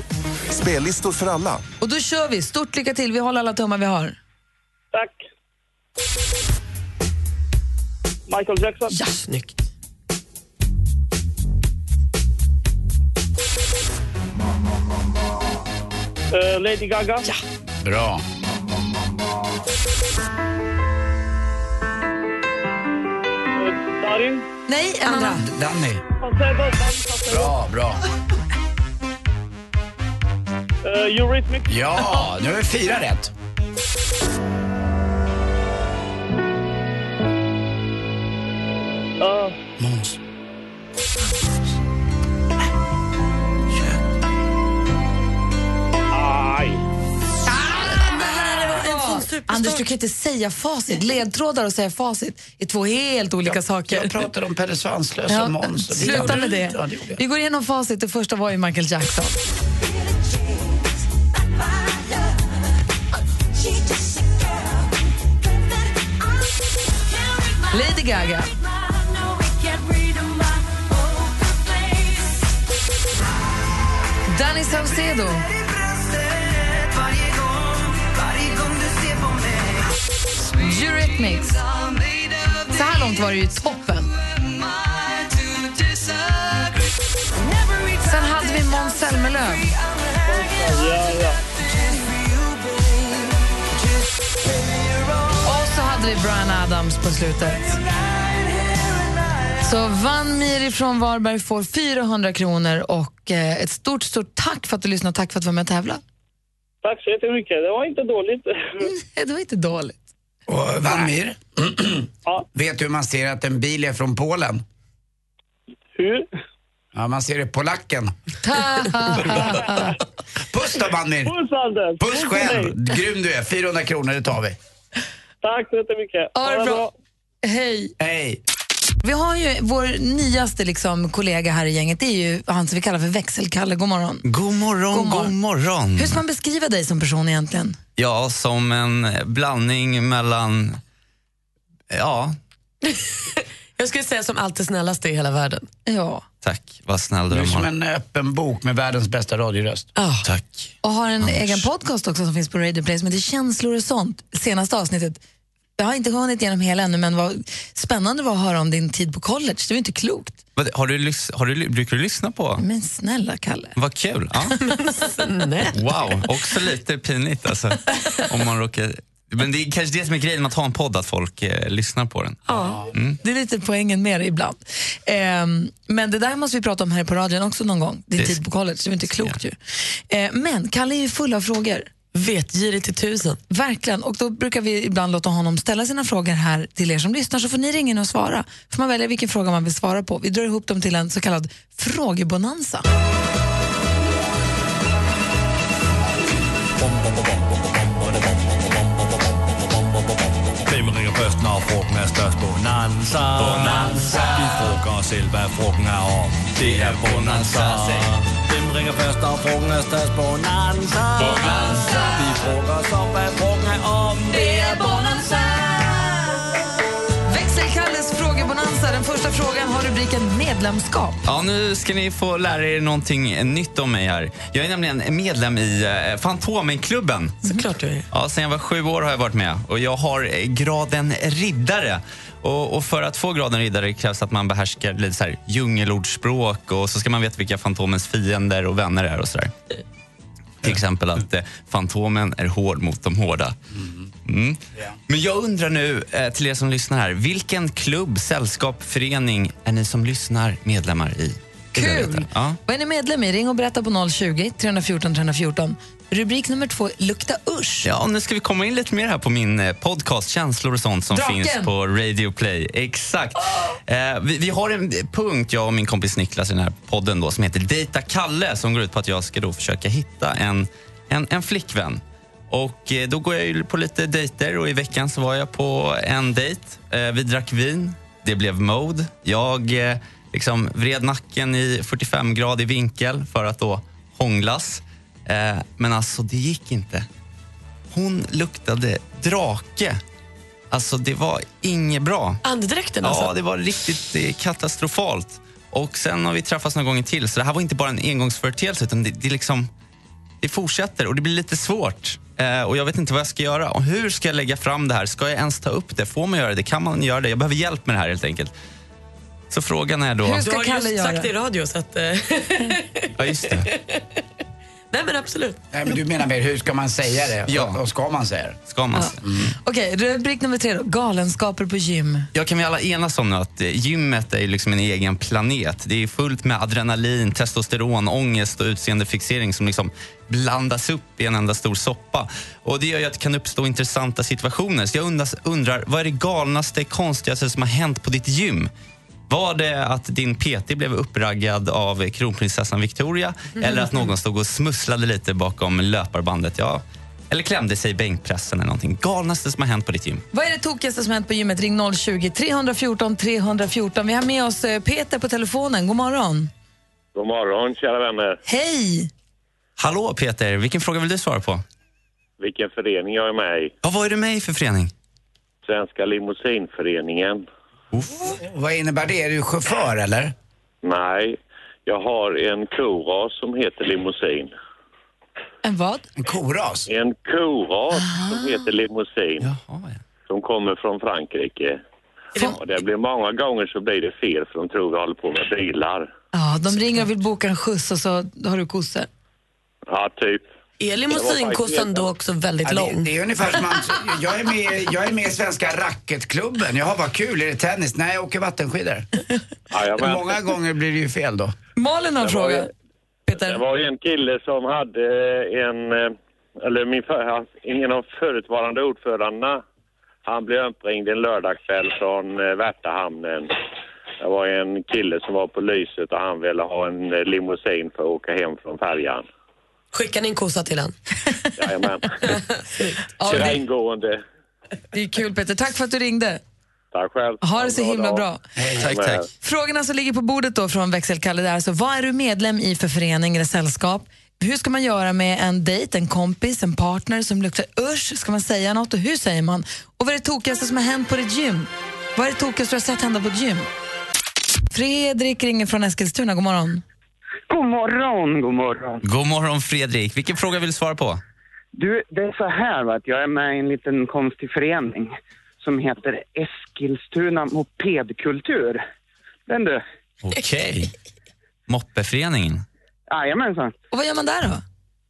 Speaker 8: Spellistor för alla.
Speaker 1: Och då kör vi. Stort lycka till. Vi håller alla tummar vi har.
Speaker 9: Tack. Michael Jackson.
Speaker 3: Ja, snyggt.
Speaker 9: Eh, Lady Gaga.
Speaker 3: Ja.
Speaker 2: Bra.
Speaker 9: Darin.
Speaker 1: Nej, en
Speaker 3: Andra.
Speaker 1: annan.
Speaker 2: Danny. Bra, bra.
Speaker 9: Uh, Eurythmics.
Speaker 2: Ja, nu är vi fyra rätt.
Speaker 9: Uh,
Speaker 2: Måns.
Speaker 9: aj.
Speaker 1: Anders, du kan inte säga facit. Ledtrådar och säga facit är två helt olika saker.
Speaker 2: Jag pratade om Pelle Svanslös
Speaker 1: Ja,
Speaker 2: och Måns.
Speaker 1: sluta med
Speaker 2: Ja,
Speaker 1: det.
Speaker 2: jag.
Speaker 1: Vi går igenom facit. Det första var ju Michael Jackson. Gaga. Danny Saucedo. Eurythmics. Så här långt var det ju toppen. Sen hade vi Måns Zelmerlöw. Brian Adams på slutet. Så Van Mir från Varberg får 400 kronor och eh, ett stort, stort tack för att du lyssnade och tack för att du var med och tävlade.
Speaker 9: Tack så jättemycket. Det var inte dåligt.
Speaker 1: Det var inte dåligt.
Speaker 2: Och Valmir,
Speaker 9: Ja.
Speaker 2: vet du hur man ser att en bil är från Polen?
Speaker 9: Hur?
Speaker 2: Ja, man ser det på lacken. Puss då Valmir!
Speaker 9: Puss Anders!
Speaker 2: Puss själv! Grym du är. 400 kronor, det tar vi.
Speaker 9: Tack så jättemycket.
Speaker 1: Ha det bra. Hej.
Speaker 2: Hej!
Speaker 1: Vi har ju vår nyaste liksom, kollega här i gänget, det är ju han som vi kallar för Växelkalle. God morgon.
Speaker 10: God morgon,
Speaker 1: God
Speaker 10: god
Speaker 1: morgon.
Speaker 10: morgon.
Speaker 1: Hur ska man beskriva dig som person egentligen?
Speaker 10: Ja, som en blandning mellan... Ja,
Speaker 3: Jag skulle säga som allt det snällaste i hela världen.
Speaker 1: Ja.
Speaker 10: tack. Vad snäll
Speaker 2: Du
Speaker 10: du
Speaker 2: är som en öppen bok med världens bästa radioröst.
Speaker 3: Oh.
Speaker 10: Tack.
Speaker 1: Och har en egen podcast också som finns på Radio Play som heter Känslor och sånt. Senaste avsnittet, jag har inte hunnit igenom hela ännu men vad spännande var att höra om din tid på college. Det var inte klokt.
Speaker 10: Vad- Har du, har du, brukar du lyssna på?
Speaker 1: Men snälla Kalle.
Speaker 10: Vad kul. Ja. Wow, också lite pinigt alltså. Om man råkar... Men det är kanske det som är grejen med att ha en podd, att folk eh, lyssnar på den.
Speaker 1: Ja, det är lite poängen med det ibland. Ehm, men det där måste vi prata om här på radion också någon gång. Din
Speaker 10: Det-
Speaker 1: tid på college, det var inte klokt ju. Eh, men Kalle är ju full av frågor.
Speaker 3: Vetgirig till tusen.
Speaker 1: Verkligen, och då brukar vi ibland låta honom ställa sina frågor här till er som lyssnar så får ni ringa in och svara. Får man välja vilken fråga man vill svara på. Vi drar ihop dem till en så kallad frågebonanza.
Speaker 11: Hvem ringer frugten er størst? Bonanza. Bonanza. Vi frugger os selv, hvad frugten er om. Det er Bonanza. Hvem ringer først, når frugten er størst? Bonanza. Bonanza. Vi frugger os op, hvad frugten er om. Det er Bonanza.
Speaker 1: Frågebonanza. Den första frågan har rubriken medlemskap.
Speaker 10: Ja, nu ska ni få lära er någonting nytt om mig här. Jag är nämligen medlem i eh, Fantomenklubben.
Speaker 3: Såklart du är.
Speaker 10: Ja, sen jag var sju år har jag varit med och jag har eh, graden riddare. Och, och för att få graden riddare krävs att man behärskar lite så här djungelordspråk och så ska man veta vilka Fantomens fiender och vänner är och sådär. Till exempel att eh, Fantomen är hård mot de hårda. Mm. Men jag undrar nu eh, till er som lyssnar här, vilken klubb, sällskap, förening är ni som lyssnar medlemmar i?
Speaker 1: Kul!
Speaker 10: Ja.
Speaker 1: Vad är ni medlem i? Ring och berätta på 020 314 314. Rubrik nummer två, lukta usch.
Speaker 10: Ja, nu ska vi komma in lite mer här på min eh, podcast Känslor och sånt som
Speaker 1: Draken!
Speaker 10: finns på Radio Play. Exakt. Eh, vi, vi har en punkt, jag och min kompis Niklas i den här podden då, som heter Dejta Kalle som går ut på att jag ska då försöka hitta en, en, en flickvän. Och eh, Då går jag på lite dejter och i veckan så var jag på en dejt. Eh, vi drack vin, det blev mode. Jag eh, liksom vred nacken i 45-gradig vinkel för att då hånglas. Men alltså, det gick inte. Hon luktade drake. Alltså, det var inget bra.
Speaker 3: Andedräkten alltså?
Speaker 10: Ja, det var riktigt katastrofalt. Och sen har vi träffats några gånger till, så det här var inte bara en engångsföreteelse utan det, det, liksom, det fortsätter och det blir lite svårt. Eh, och jag vet inte vad jag ska göra. Och hur ska jag lägga fram det här? Ska jag ens ta upp det? Får man göra det? Kan man göra det? Jag behöver hjälp med det här helt enkelt. Så frågan är då...
Speaker 3: du har just sagt det i radio så att... eh,
Speaker 10: Ja, just det.
Speaker 3: Nej men absolut.
Speaker 2: Nej, men du menar mer, hur ska man säga det?
Speaker 10: Ja.
Speaker 2: Och, ska man säga det?
Speaker 10: Ska man?
Speaker 1: Okej, rubrik nummer tre då. Galenskaper på gym.
Speaker 10: Jag kan vi alla enas om nu att eh, gymmet är liksom en egen planet. Det är fullt med adrenalin, testosteron, ångest och utseendefixering som liksom blandas upp i en enda stor soppa. Och Det gör ju att det kan uppstå intressanta situationer. Så jag undrar, undrar vad är det galnaste, konstigaste som har hänt på ditt gym? Var det att din PT blev uppraggad av kronprinsessan Victoria eller att någon stod och smusslade lite bakom löparbandet? Ja. Eller klämde sig i bänkpressen eller någonting. Galnaste som har hänt på ditt gym?
Speaker 1: Vad är det tokigaste som hänt på gymmet? Ring 020 314 314. Vi har med oss eh, Peter på telefonen. God morgon.
Speaker 12: God morgon, kära vänner.
Speaker 1: Hej!
Speaker 10: Hallå Peter, vilken fråga vill du svara på?
Speaker 12: Vilken förening jag är med i.
Speaker 10: Ja, vad är du med i för förening?
Speaker 12: Svenska limousinföreningen.
Speaker 2: Vad innebär det? Är du chaufför eller?
Speaker 12: Nej, jag har en koras som heter limousin.
Speaker 1: En vad?
Speaker 2: En koras?
Speaker 12: En koras som heter limousin. Som kommer från Frankrike. Och det blir många gånger så blir det fel för de tror vi håller på med bilar.
Speaker 1: Ja, de ringer och vill boka en skjuts och så har du kossor.
Speaker 12: Ja, typ.
Speaker 3: Är limousinkossan då också väldigt
Speaker 2: Ja, det,
Speaker 3: lång?
Speaker 2: det är ungefär som att jag är med, jag är med i Svenska racketklubben. Jaha, vad kul. Är det tennis? Nej, jag åker vattenskidor.
Speaker 12: Jajamän.
Speaker 2: Många gånger blir det ju fel då.
Speaker 1: Malin har en
Speaker 12: Det var
Speaker 1: fråga.
Speaker 12: ju- Det var ju en kille som hade en, eh, eller min, för- ingen av förutvarande ordförandena, han blev uppringd en lördagskväll från eh, Värtahamnen. Det var en kille som var på lyset och han ville ha en eh, limousin för att åka hem från färjan.
Speaker 3: Skickar ni en kossa till han?
Speaker 12: Jajamän. Köra
Speaker 1: det,
Speaker 12: ingående.
Speaker 1: det är kul Peter. Tack för att du ringde.
Speaker 12: Tack själv.
Speaker 1: Ha det så himla bra.
Speaker 10: Tack, tack.
Speaker 1: Frågorna som ligger på bordet då från Växelkalle är alltså, vad är du medlem i för förening eller sällskap? Hur ska man göra med en dejt, en kompis, en partner som luktar usch? Ska man säga något och hur säger man? Och vad är det tokigaste som har hänt på ditt gym? Vad är det tokigaste du har sett hända på ett gym? Fredrik ringer från Eskilstuna, god morgon.
Speaker 13: God morgon, god morgon.
Speaker 10: God morgon Fredrik. Vilken fråga vill du svara på?
Speaker 13: Du, det är så här va, att jag är med i en liten konstig förening som heter Eskilstuna mopedkultur. Den du?
Speaker 10: Okej. Moppeföreningen.
Speaker 13: Jajamensan.
Speaker 1: Och vad gör man där då?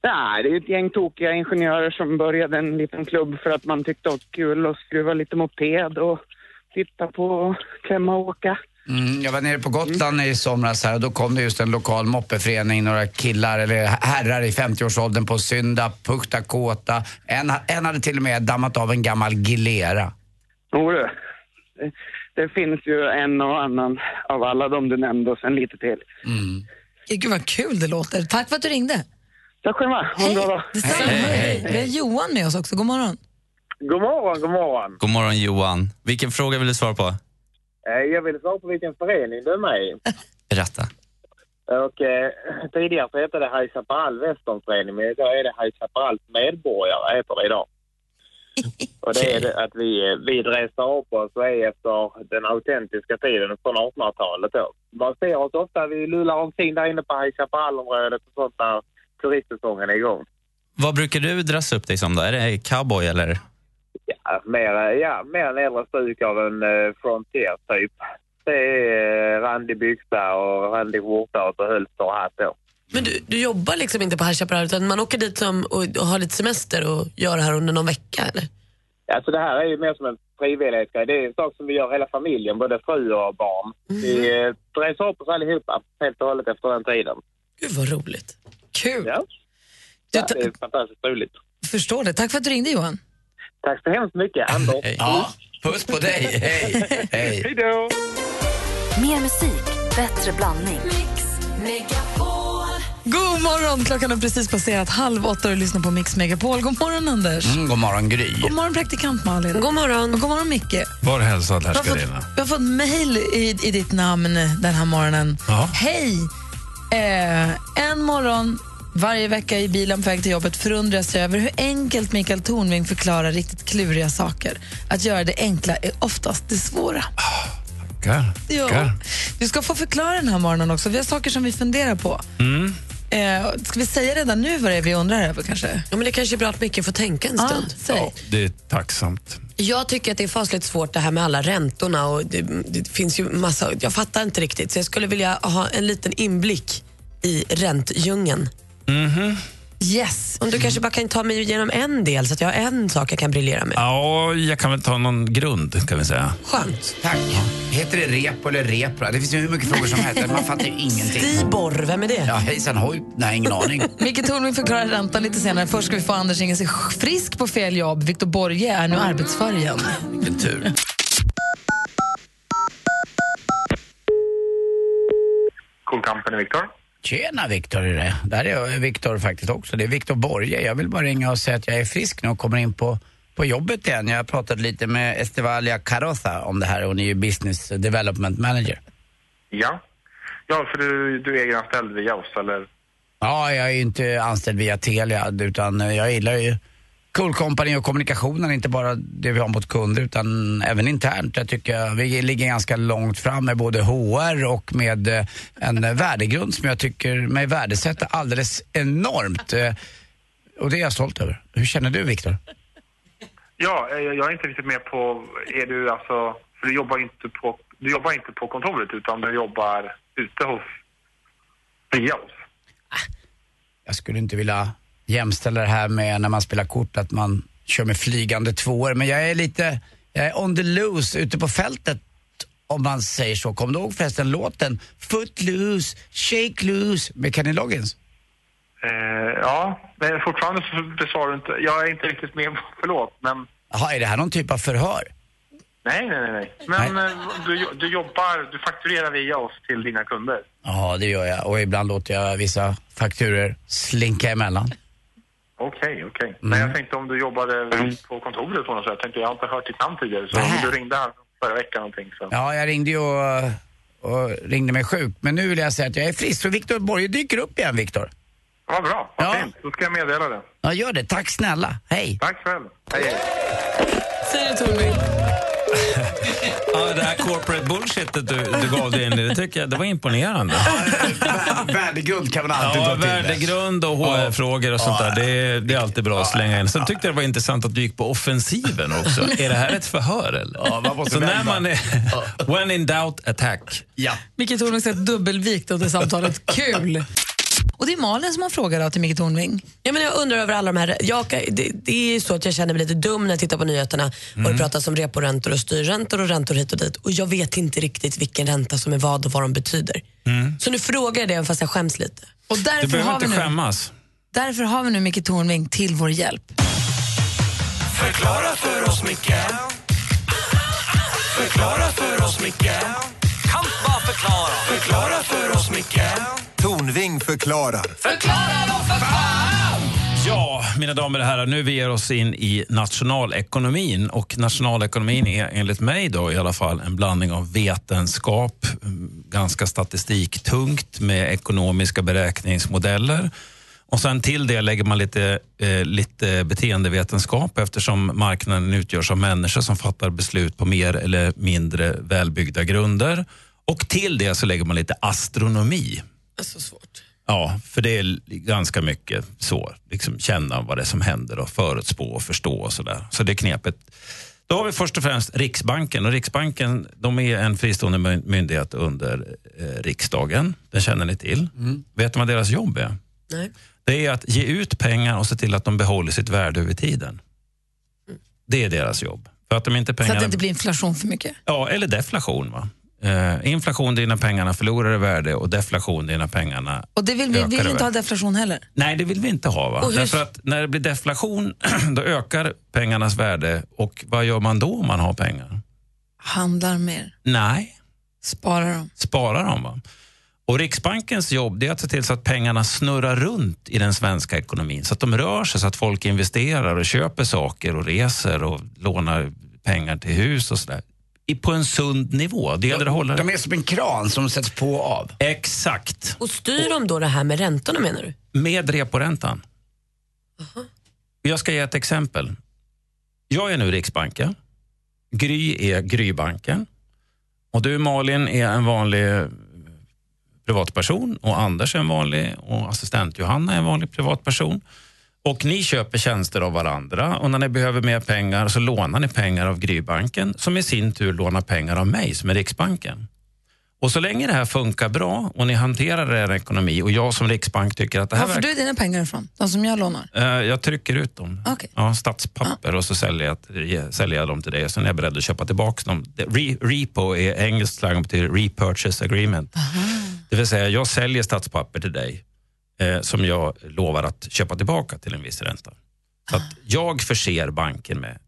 Speaker 13: Nej, det är ett gäng tokiga ingenjörer som började en liten klubb för att man tyckte det var kul att skruva lite moped och titta på och klämma och åka.
Speaker 2: Mm, jag var nere på Gotland i somras här och då kom det just en lokal moppeförening, några killar eller herrar i 50-årsåldern på Synda, Pukta Kåta. En, en hade till och med dammat av en gammal Gilera.
Speaker 13: Jo det, det finns ju en och annan av alla de du nämnde och sen lite till.
Speaker 2: Mm.
Speaker 1: Gud vad kul det låter. Tack för att du ringde.
Speaker 13: Tack själva. Bra dag.
Speaker 1: Detsamma. Vi har Johan med oss också, god morgon.
Speaker 14: God morgon, god morgon.
Speaker 10: God morgon Johan. Vilken fråga vill du svara på?
Speaker 14: Eh, Jag vill svara på vilken förening du är med i.
Speaker 10: Berätta.
Speaker 14: Och, eh, tidigare så hette det High Chaparral Westernförening, men idag är det High Chaparrals medborgare, heter det idag. Och det är det att vi, vi dressar upp oss och är efter den autentiska tiden från 1800-talet då. Man ser oss ofta, vi lullar omkring där inne på High Chaparral-området och sånt där turistsäsongen är igång.
Speaker 10: Vad brukar du dressa upp dig som då? Är det cowboy eller?
Speaker 14: Ja, mer, eh, ja, mer en äldre stuk av en uh, Frontier typ. Det är eh, randig byxa och randig skjorta och så hölster och hatt då.
Speaker 3: Men du, du jobbar liksom inte på High Chaparral utan man åker dit som, och, och har lite semester och gör det här under någon vecka eller?
Speaker 14: Alltså det här är ju mer som en frivillighetsgrej. Det är en sak som vi gör hela familjen, både fru och barn. Vi eh, reser upp oss allihopa helt och hållet efter den tiden.
Speaker 3: Gud vad roligt. Kul.
Speaker 14: Ja. ja det är fantastiskt roligt.
Speaker 1: Förstår det. Tack för att du ringde Johan.
Speaker 14: Tack så hemskt mycket, Anders.
Speaker 2: Ja, puss på dig. Hej. Hej.
Speaker 14: Hej då.
Speaker 4: Mer musik, bättre blandning.
Speaker 1: God morgon! Klockan har precis passerat halv åtta och du lyssnar på Mix Megapol. God morgon, Anders.
Speaker 2: Mm, god morgon, Gry.
Speaker 1: God morgon, praktikant Malin.
Speaker 3: God morgon.
Speaker 1: Och god morgon, Micke.
Speaker 15: Var hälsad,
Speaker 1: Vi har fått,
Speaker 15: härskarina.
Speaker 1: vi har fått mejl i, i ditt namn den här morgonen.
Speaker 15: Ja.
Speaker 1: Hej! Eh, en morgon varje vecka i bilen på väg till jobbet förundras jag över hur enkelt Mikael Tornving förklarar riktigt kluriga saker. Att göra det enkla är oftast det svåra.
Speaker 15: Tackar.
Speaker 1: Ja.
Speaker 15: tackar.
Speaker 1: Du ska få förklara den här morgonen också. Vi har saker som vi funderar på.
Speaker 15: Mm.
Speaker 1: Eh, ska vi säga redan nu vad det är vi undrar över kanske?
Speaker 3: Ja, men det kanske är bra att Micke får tänka en
Speaker 1: Ja,
Speaker 3: stund.
Speaker 1: säg.
Speaker 15: Det är tacksamt.
Speaker 3: Jag tycker att det är fasligt svårt det här med alla räntorna och det, det finns ju massa, jag fattar inte riktigt så jag skulle vilja ha en liten inblick i räntdjungeln.
Speaker 15: Mhm.
Speaker 1: Yes.
Speaker 3: Om du kanske bara kan ta mig igenom en del så att jag har en sak jag kan briljera med.
Speaker 15: Ja, jag kan väl ta någon grund kan vi säga.
Speaker 3: Skönt.
Speaker 2: Tack. Heter det repo eller repra? Det finns ju hur mycket frågor som helst. Man fattar ju ingenting.
Speaker 3: Stibor, vem är det?
Speaker 2: Ja, hejsan hoj. Nej, ingen aning.
Speaker 1: Micke Tornving förklarar räntan lite senare. Först ska vi få Anders Inge sig frisk på fel jobb. Viktor Borge är nu arbetsför igen.
Speaker 2: Vilken tur.
Speaker 14: Cool Company, Viktor.
Speaker 2: Tjena Viktor är det. Där är Viktor faktiskt också. Det är Viktor Borge. Jag vill bara ringa och säga att jag är frisk nu och kommer in på, på jobbet igen. Jag har pratat lite med Estevalia Carroza om det här. Hon är ju business development manager.
Speaker 14: Ja. Ja, för du, du är egenanställd via oss, eller?
Speaker 2: Ja, jag är ju inte anställd via Telia utan jag gillar ju Cool Company och kommunikationen, inte bara det vi har mot kunder utan även internt. Jag tycker vi ligger ganska långt fram med både HR och med eh, en värdegrund som jag tycker mig värdesätta alldeles enormt. Eh, Och det är jag stolt över. Hur känner du Viktor?
Speaker 14: Ja, eh, jag är inte riktigt med på... Är du alltså... För du jobbar inte på, du jobbar inte på kontoret, utan du jobbar ute hos... Via oss.
Speaker 2: Jag skulle inte vilja jämställa det här med när man spelar kort att man kör med flygande tvåor. Men jag är lite, jag är on the loose ute på fältet om man säger så. Kommer du ihåg förresten låten Foot loose, shake loose med Kenny Loggins?
Speaker 14: Eh, ja, men fortfarande så besvarar du inte... Jag är inte riktigt med, förlåt, men...
Speaker 2: Jaha, är det här någon typ av förhör?
Speaker 14: Nej, nej, nej. nej. Men eh, Du, du jobbar, du fakturerar via oss till dina kunder.
Speaker 2: Ja, det gör jag. Och ibland låter jag vissa fakturer slinka emellan.
Speaker 14: Okej, okej. Men jag tänkte om du jobbade på kontoret på något sätt. Jag tänkte, jag har inte hört ditt namn tidigare, så
Speaker 2: Nej.
Speaker 14: du ringde här förra veckan någonting. Så.
Speaker 2: Ja, jag ringde ju och, och ringde mig sjuk. Men nu vill jag säga att jag är frisk. Så Viktor Borge dyker upp igen, Viktor.
Speaker 14: Vad bra, vad
Speaker 2: Ja.
Speaker 14: fint. Då ska jag meddela det.
Speaker 2: Ja, gör det. Tack snälla. Hej.
Speaker 14: Tack själv. Hej, hej.
Speaker 1: Säger du Tornving?
Speaker 15: Ja, det här corporate bullshitet du, du gav dig in i, det tycker jag det var imponerande.
Speaker 2: Värdegrund kan man alltid
Speaker 15: Ja,
Speaker 2: ta till.
Speaker 15: värdegrund och HR-frågor och sånt där, det är, det är alltid bra att slänga in. Sen tyckte jag det var intressant att du gick på offensiven också. Är det här ett förhör eller?
Speaker 2: Ja, man måste
Speaker 15: Så när
Speaker 2: välja.
Speaker 15: man är... When in doubt, attack.
Speaker 2: Ja.
Speaker 1: Tornving säger dubbelvikt under samtalet. Kul! Och det är Malin som har frågat då till Micke Tornving.
Speaker 3: Ja, men jag undrar över alla de här, jag, det, det är ju så att jag känner mig lite dum när jag tittar på nyheterna och
Speaker 1: Mm.
Speaker 3: det pratas om reporäntor och styrräntor och räntor hit och dit och jag vet inte riktigt vilken ränta som är vad och vad de betyder. Så nu frågar jag det fast jag skäms lite.
Speaker 1: Och
Speaker 15: Du
Speaker 1: därför
Speaker 15: behöver
Speaker 1: har, vi
Speaker 15: inte
Speaker 1: nu,
Speaker 15: skämmas.
Speaker 1: därför har vi nu Micke Tornving till vår hjälp.
Speaker 11: Förklara för oss, Micke Förklara för oss, Micke Kan bara förklara Förklara för oss, Micke
Speaker 8: förklarar.
Speaker 11: Förklara då för fan!
Speaker 15: Ja, mina damer och herrar, nu vi ger oss in i nationalekonomin. Och nationalekonomin är enligt mig då i alla fall en blandning av vetenskap, mm, ganska statistiktungt med ekonomiska beräkningsmodeller. Och sen till det lägger man lite, eh, lite beteendevetenskap eftersom marknaden utgörs av människor som fattar beslut på mer eller mindre välbyggda grunder. Och till det så lägger man lite astronomi.
Speaker 3: Det är så.
Speaker 15: Ja, för det är ganska mycket så. Liksom känna vad det är som händer och förutspå och förstå och sådär. Så det är knepet. Då har vi först och främst Riksbanken. Och Riksbanken de är en fristående my- myndighet under eh, riksdagen. Den känner ni till. Vet ni vad deras jobb är?
Speaker 3: Nej.
Speaker 15: Det är att ge ut pengar och se till att de behåller sitt värde över tiden. Det är deras jobb. För att de inte
Speaker 1: Så
Speaker 15: pengarna...
Speaker 1: att det inte blir inflation för mycket.
Speaker 15: Ja, eller deflation. Va? Eh, inflation, när pengarna förlorar i värde och deflation, när pengarna
Speaker 1: Och det vill vi,
Speaker 15: ökar
Speaker 1: vi vill inte ha deflation heller.
Speaker 15: Nej, det vill vi inte ha. Va? Därför att när det blir deflation, då ökar pengarnas värde. Och vad gör man då om man har pengar?
Speaker 1: Handlar mer.
Speaker 15: Nej.
Speaker 1: Sparar dem.
Speaker 15: Sparar dem. Va? Och Riksbankens jobb är att se till så att pengarna snurrar runt i den svenska ekonomin. Så att de rör sig, så att folk investerar och köper saker och reser och lånar pengar till hus och sådär. I- På en sund nivå. Det gäller att hålla
Speaker 2: De är som en kran som sätts på och av.
Speaker 15: Exakt.
Speaker 3: Och styr de då det här med räntorna menar du?
Speaker 15: Med reporäntan. Jag ska ge ett exempel. Jag är nu Riksbanken. Gry är Grybanken. Och du Malin är en vanlig eh, privatperson och Anders är en vanlig och assistent Johanna är en vanlig privatperson. Och ni köper tjänster av varandra och när ni behöver mer pengar så lånar ni pengar av Grybanken som i sin tur lånar pengar av mig som är Riksbanken. Och så länge det här funkar bra och ni hanterar er ekonomi och jag som riksbank tycker att det här
Speaker 1: Var får du dina pengar ifrån? De som jag lånar?
Speaker 15: Eh, Jag trycker ut dem.
Speaker 1: Okej.
Speaker 15: Ja, statspapper och så säljer jag, säljer jag dem till dig och sen är jag beredd att köpa tillbaka dem. Re, repo är engelskt slang betyder repurchase agreement. Det vill säga jag säljer statspapper till dig eh, som jag lovar att köpa tillbaka till en viss ränta. Så att jag förser banken med,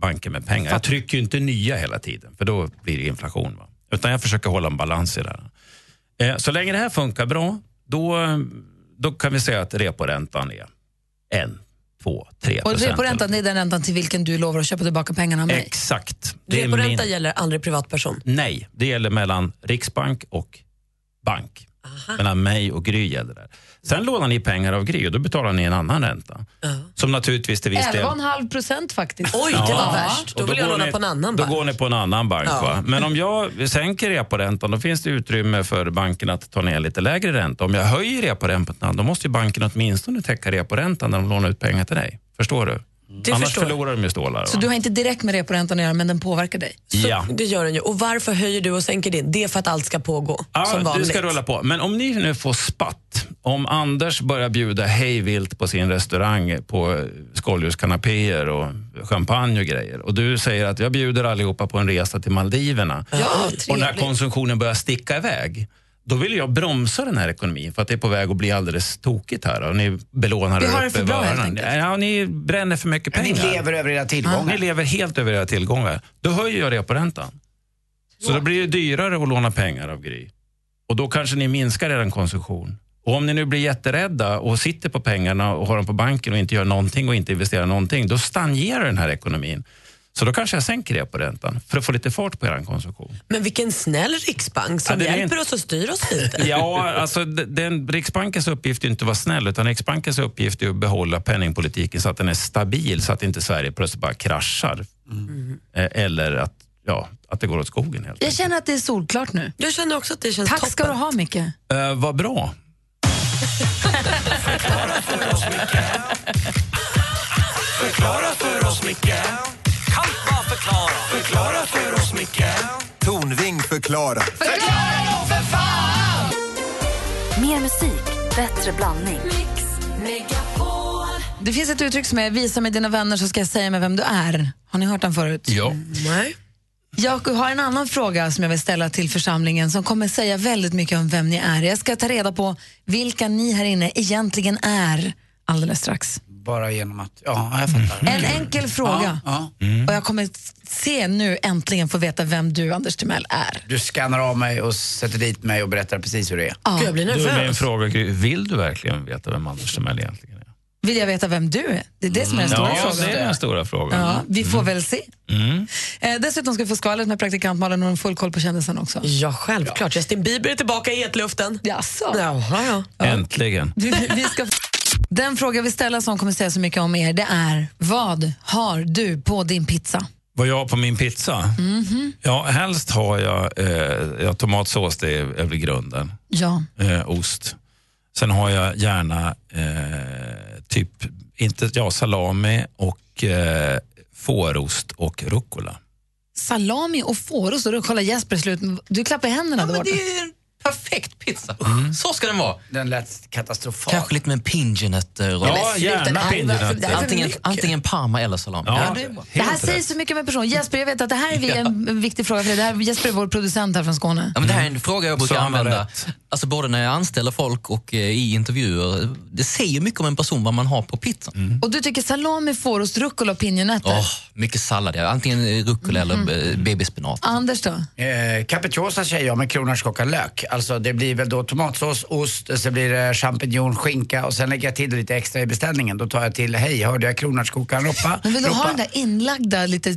Speaker 15: banken med pengar. Jag trycker ju inte nya hela tiden för då blir det inflation. Va? Utan jag försöker hålla en balans i det här. Eh, så länge det här funkar bra, då, då kan vi säga att reporäntan är en, två, tre
Speaker 1: Och
Speaker 15: procent.
Speaker 1: reporäntan det är den räntan till vilken du lovar att köpa tillbaka pengarna av mig.
Speaker 15: Exakt.
Speaker 3: Reporänta
Speaker 15: min-
Speaker 3: gäller aldrig privatperson.
Speaker 15: Nej, det gäller mellan Riksbank och bank. Mellan mig och Gry gäller det. Sen lånar ni pengar av Gry och då betalar ni en annan ränta. Som naturligtvis till viss del...
Speaker 1: 11,5 procent faktiskt.
Speaker 3: Oj, det var värst. Då
Speaker 15: Och
Speaker 3: vill jag
Speaker 15: går
Speaker 3: låna
Speaker 15: ni-
Speaker 3: på en annan
Speaker 15: Då
Speaker 3: bank.
Speaker 15: går ni på en annan bank.
Speaker 3: Ja.
Speaker 15: Va? Men om jag sänker reporäntan då finns det utrymme för banken att ta ner lite lägre ränta. Om jag höjer reporäntan då måste ju banken åtminstone täcka reporäntan när de lånar ut pengar till dig. Förstår du?
Speaker 3: Det
Speaker 15: Annars
Speaker 3: förstår
Speaker 15: förlorar de ju stålar.
Speaker 1: Så
Speaker 15: va?
Speaker 1: du har inte direkt med reporäntan att göra, men den påverkar dig?
Speaker 15: Ja.
Speaker 3: Det gör den ju. Och varför höjer du och sänker din? Det är för att allt ska pågå som
Speaker 15: Ja, du
Speaker 3: vanligt.
Speaker 15: ska rulla på. Men om ni nu får spatt, om Anders börjar bjuda hejvilt på sin restaurang på skållhuskanapéer och champagne och grejer och du säger att jag bjuder allihopa på en resa till Maldiverna
Speaker 1: Ja,
Speaker 15: och när konsumtionen börjar sticka iväg då vill jag bromsa den här ekonomin för att det är på väg att bli alldeles tokigt här. Och ni belånar
Speaker 1: Vi har det för bra, helt.
Speaker 15: Ja, ni bränner för mycket
Speaker 2: Ja, ni
Speaker 15: pengar.
Speaker 2: lever över era tillgångar.
Speaker 15: Ni lever helt över era tillgångar. Då höjer jag reporäntan. Så då blir det dyrare att låna pengar av Gry. Och då kanske ni minskar er konsumtion. Och om ni nu blir jätterädda och sitter på pengarna och har dem på banken och inte gör någonting och inte investerar någonting, då stagnerar den här ekonomin. Så då kanske jag sänker reporäntan för att få lite fart på er konsumtion.
Speaker 3: Men vilken snäll riksbank som
Speaker 15: Ja,
Speaker 3: hjälper
Speaker 15: inte-
Speaker 3: oss och styr oss lite.
Speaker 15: Ja, alltså den, Riksbankens uppgift är inte att vara snäll, utan Riksbankens uppgift är att behålla penningpolitiken så att den är stabil, så att inte Sverige plötsligt bara kraschar. Eh, Eller att, ja, att det går åt skogen helt
Speaker 1: Jag känner att det är solklart nu.
Speaker 3: Jag känner också att det känns
Speaker 1: Tack
Speaker 3: toppen.
Speaker 1: ska du ha, Micke.
Speaker 15: Eh, vad bra.
Speaker 11: Förklara för oss, Micke Kan bara förklara Förklara för oss, Micke
Speaker 8: Tornving förklarar.
Speaker 4: Mer musik, bättre blandning.
Speaker 1: Det finns ett uttryck som är visa mig dina vänner så ska jag säga mig vem du är. Har ni hört den förut?
Speaker 15: Ja.
Speaker 3: Nej.
Speaker 1: Jag har en annan fråga som jag vill ställa till församlingen som kommer säga väldigt mycket om vem ni är. Jag ska ta reda på vilka ni här inne egentligen är alldeles strax.
Speaker 2: Bara genom att, ja, jag fattar.
Speaker 1: En enkel fråga.
Speaker 2: Ja,
Speaker 1: Och jag kommer se nu äntligen få veta vem du, Anders Timell, är.
Speaker 2: Du skannar av mig och sätter dit mig och berättar precis hur det är.
Speaker 1: Ja.
Speaker 3: Gud, jag blir
Speaker 15: Då är min
Speaker 3: nervös.
Speaker 15: fråga, vill du verkligen veta vem Anders Timell egentligen är?
Speaker 1: Vill jag veta vem du är? Det är det som är den stora
Speaker 15: Ja,
Speaker 1: frågan.
Speaker 15: det är den stora frågan.
Speaker 1: Ja, vi får väl se.
Speaker 15: Mm.
Speaker 1: Eh, dessutom ska vi få skvallret med praktikant Malin och en full koll på kändisen också.
Speaker 3: Ja, självklart. Justin Bieber är tillbaka i hetluften.
Speaker 1: Jaså?
Speaker 3: Jaha, ja.
Speaker 15: Äntligen.
Speaker 1: Vi, vi ska... Den fråga vi ställer som kommer säga så mycket om er, det är vad har du på din pizza?
Speaker 15: Vad jag har på min pizza?
Speaker 1: Mhm.
Speaker 15: Ja, helst har jag, eh, ja, tomatsås, det är, är väl grunden.
Speaker 1: Ja.
Speaker 15: Eh, ost. Sen har jag gärna eh, typ, inte, ja, salami och eh, fårost och rucola.
Speaker 1: Salami och fårost och rucola Jesper slut. Du klappar händerna där borta.
Speaker 16: Perfekt pizza. Så ska den vara.
Speaker 2: Den lät katastrofal.
Speaker 16: Kanske lite med pinjenötter. och-
Speaker 15: Ja, gärna det det
Speaker 16: Antingen, antingen parma eller salami.
Speaker 15: Ja,
Speaker 16: det är bra.
Speaker 1: Det här säger så mycket med person. Jesper, jag vet att det här är vi- en en viktig fråga för dig. Det här, Jesper är vår producent här från Skåne.
Speaker 16: Ja, men det här är en fråga jag brukar
Speaker 15: Så han har
Speaker 16: använda
Speaker 15: rätt.
Speaker 16: Alltså både när jag anställer folk och eh, i intervjuer. Det säger mycket om en person vad man har på pizzan.
Speaker 1: Och du tycker salami, fårost, rucola och pinjenötter.
Speaker 16: Åh, mycket sallad, ja. antingen rucola
Speaker 1: Mhm.
Speaker 16: eller eh, babyspenat.
Speaker 1: Anders då?
Speaker 2: Eh, capricciosa säger jag med kronärtskockat lök. Alltså det blir väl då tomatsås, ost, så blir det champinjon, skinka och sen lägger jag till lite extra i beställningen. Då tar jag till, hej hörde jag kronärtskockan roppa?
Speaker 1: Men vill du ha
Speaker 2: ropa.
Speaker 1: den där inlagda, lite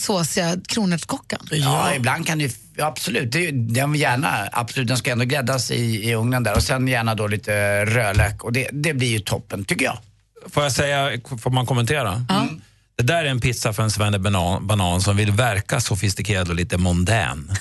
Speaker 1: såsiga kronärtskockan?
Speaker 2: Ja, ibland kan det ja, absolut. Det är, ju- den gärna, absolut, den ska ändå gräddas i, i ugnen där och sen gärna då lite rödlök och det, det blir ju toppen tycker jag.
Speaker 15: Får jag säga, får man kommentera? Mm. Det där är en pizza för en svenne banan, banan som vill verka sofistikerad och lite mondän.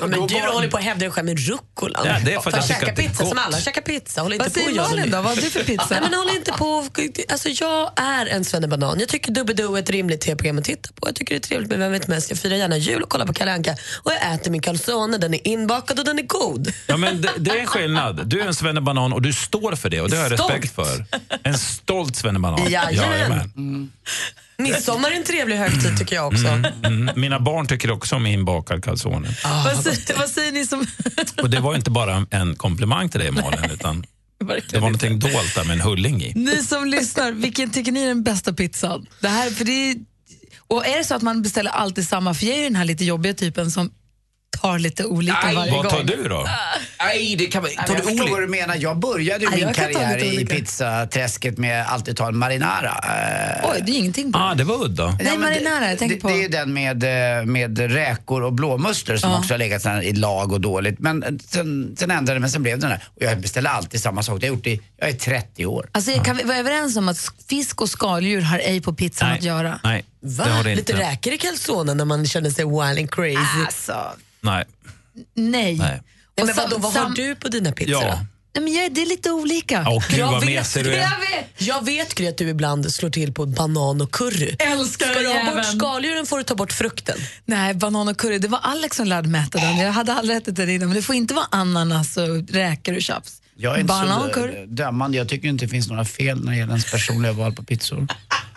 Speaker 3: Ja, men du håller på att hävda dig själv med rucola.
Speaker 15: Ja, det är för att jag tycker
Speaker 3: käka
Speaker 15: att det är
Speaker 3: pizza
Speaker 15: gott.
Speaker 3: som alla käkar pizza. Håll
Speaker 1: Vad
Speaker 3: inte på
Speaker 1: säger
Speaker 3: och
Speaker 1: Malin
Speaker 3: det.
Speaker 1: då? Vad har du för pizza?
Speaker 3: Ja, men håll inte på. Alltså, jag är en svennebanan. Jag tycker Doobidoo är ett rimligt tv-program att titta på. Jag tycker det är trevligt med Vem vet mest. Jag firar gärna jul och kollar på Kalle Anka. Och jag äter min calzone. Den är inbakad och den är god.
Speaker 15: Ja, men det, det är en skillnad. Du är en svennebanan och du står för det och det har jag
Speaker 3: Stolt.
Speaker 15: respekt för. En stolt svennebanan.
Speaker 3: Jajamän. Midsommar är en trevlig högtid tycker jag också.
Speaker 15: Mm. Mina barn tycker också om inbakad calzone.
Speaker 1: vad, säger, vad säger ni som...
Speaker 15: Och det var inte bara en komplimang till dig Malin, utan det var någonting dolt där med en hulling i.
Speaker 1: Ni som lyssnar, vilken tycker ni är den bästa pizzan? Det här, för det är, och är det så att man beställer alltid samma, för jag är ju den här lite jobbiga typen som tar lite olika varje gång.
Speaker 15: Vad tar du då?
Speaker 2: Nej, det kan man,
Speaker 1: jag
Speaker 2: jag
Speaker 1: förstår
Speaker 2: vad du menar. Jag började
Speaker 1: Nej,
Speaker 2: min karriär i pizzaträsket med att alltid ta en marinara. Eh,
Speaker 1: Oj, det är ingenting på
Speaker 15: Ah, det var udda.
Speaker 1: Nej, marinara, jag tänker
Speaker 2: det,
Speaker 1: på...
Speaker 2: det är den med, eh, med räkor och blåmusslor som
Speaker 1: Ja.
Speaker 2: också har legat i lag och dåligt. Men eh, sen, sen ändrade det, men sen blev det den. Och jag beställer alltid samma sak. Det har jag gjort i, jag är 30 år.
Speaker 1: Alltså, kan vi vara överens om att fisk och skaldjur har ej på pizzan att göra?
Speaker 15: Nej,
Speaker 3: Va?
Speaker 15: det har det
Speaker 3: Lite räkor i calzonen när man känner sig wild and crazy.
Speaker 1: Alltså,
Speaker 15: Nej.
Speaker 1: nej.
Speaker 15: Nej.
Speaker 3: Men
Speaker 1: Och sam-
Speaker 3: vadå, vad har du på dina pizzor
Speaker 15: Ja.
Speaker 3: då?
Speaker 1: Nej, men jag, det är lite olika.
Speaker 15: Åh, gud,
Speaker 3: Jag
Speaker 15: vad
Speaker 3: vet,
Speaker 15: mesig du är.
Speaker 1: Jag vet.
Speaker 3: jag vet Gry, att du ibland slår till på banan och curry.
Speaker 1: Älskar
Speaker 3: Ska du ha bort skaldjuren får du ta bort frukten.
Speaker 1: Nej, banan och curry, det var Alex som lärde mig äta den. Jag hade aldrig ätit den innan, men det får inte vara ananas och räkor och tjafs.
Speaker 2: Jag är inte
Speaker 1: banan
Speaker 2: så
Speaker 1: och curry.
Speaker 2: dömande. Jag tycker inte det finns några fel när det gäller ens personliga val på pizzor.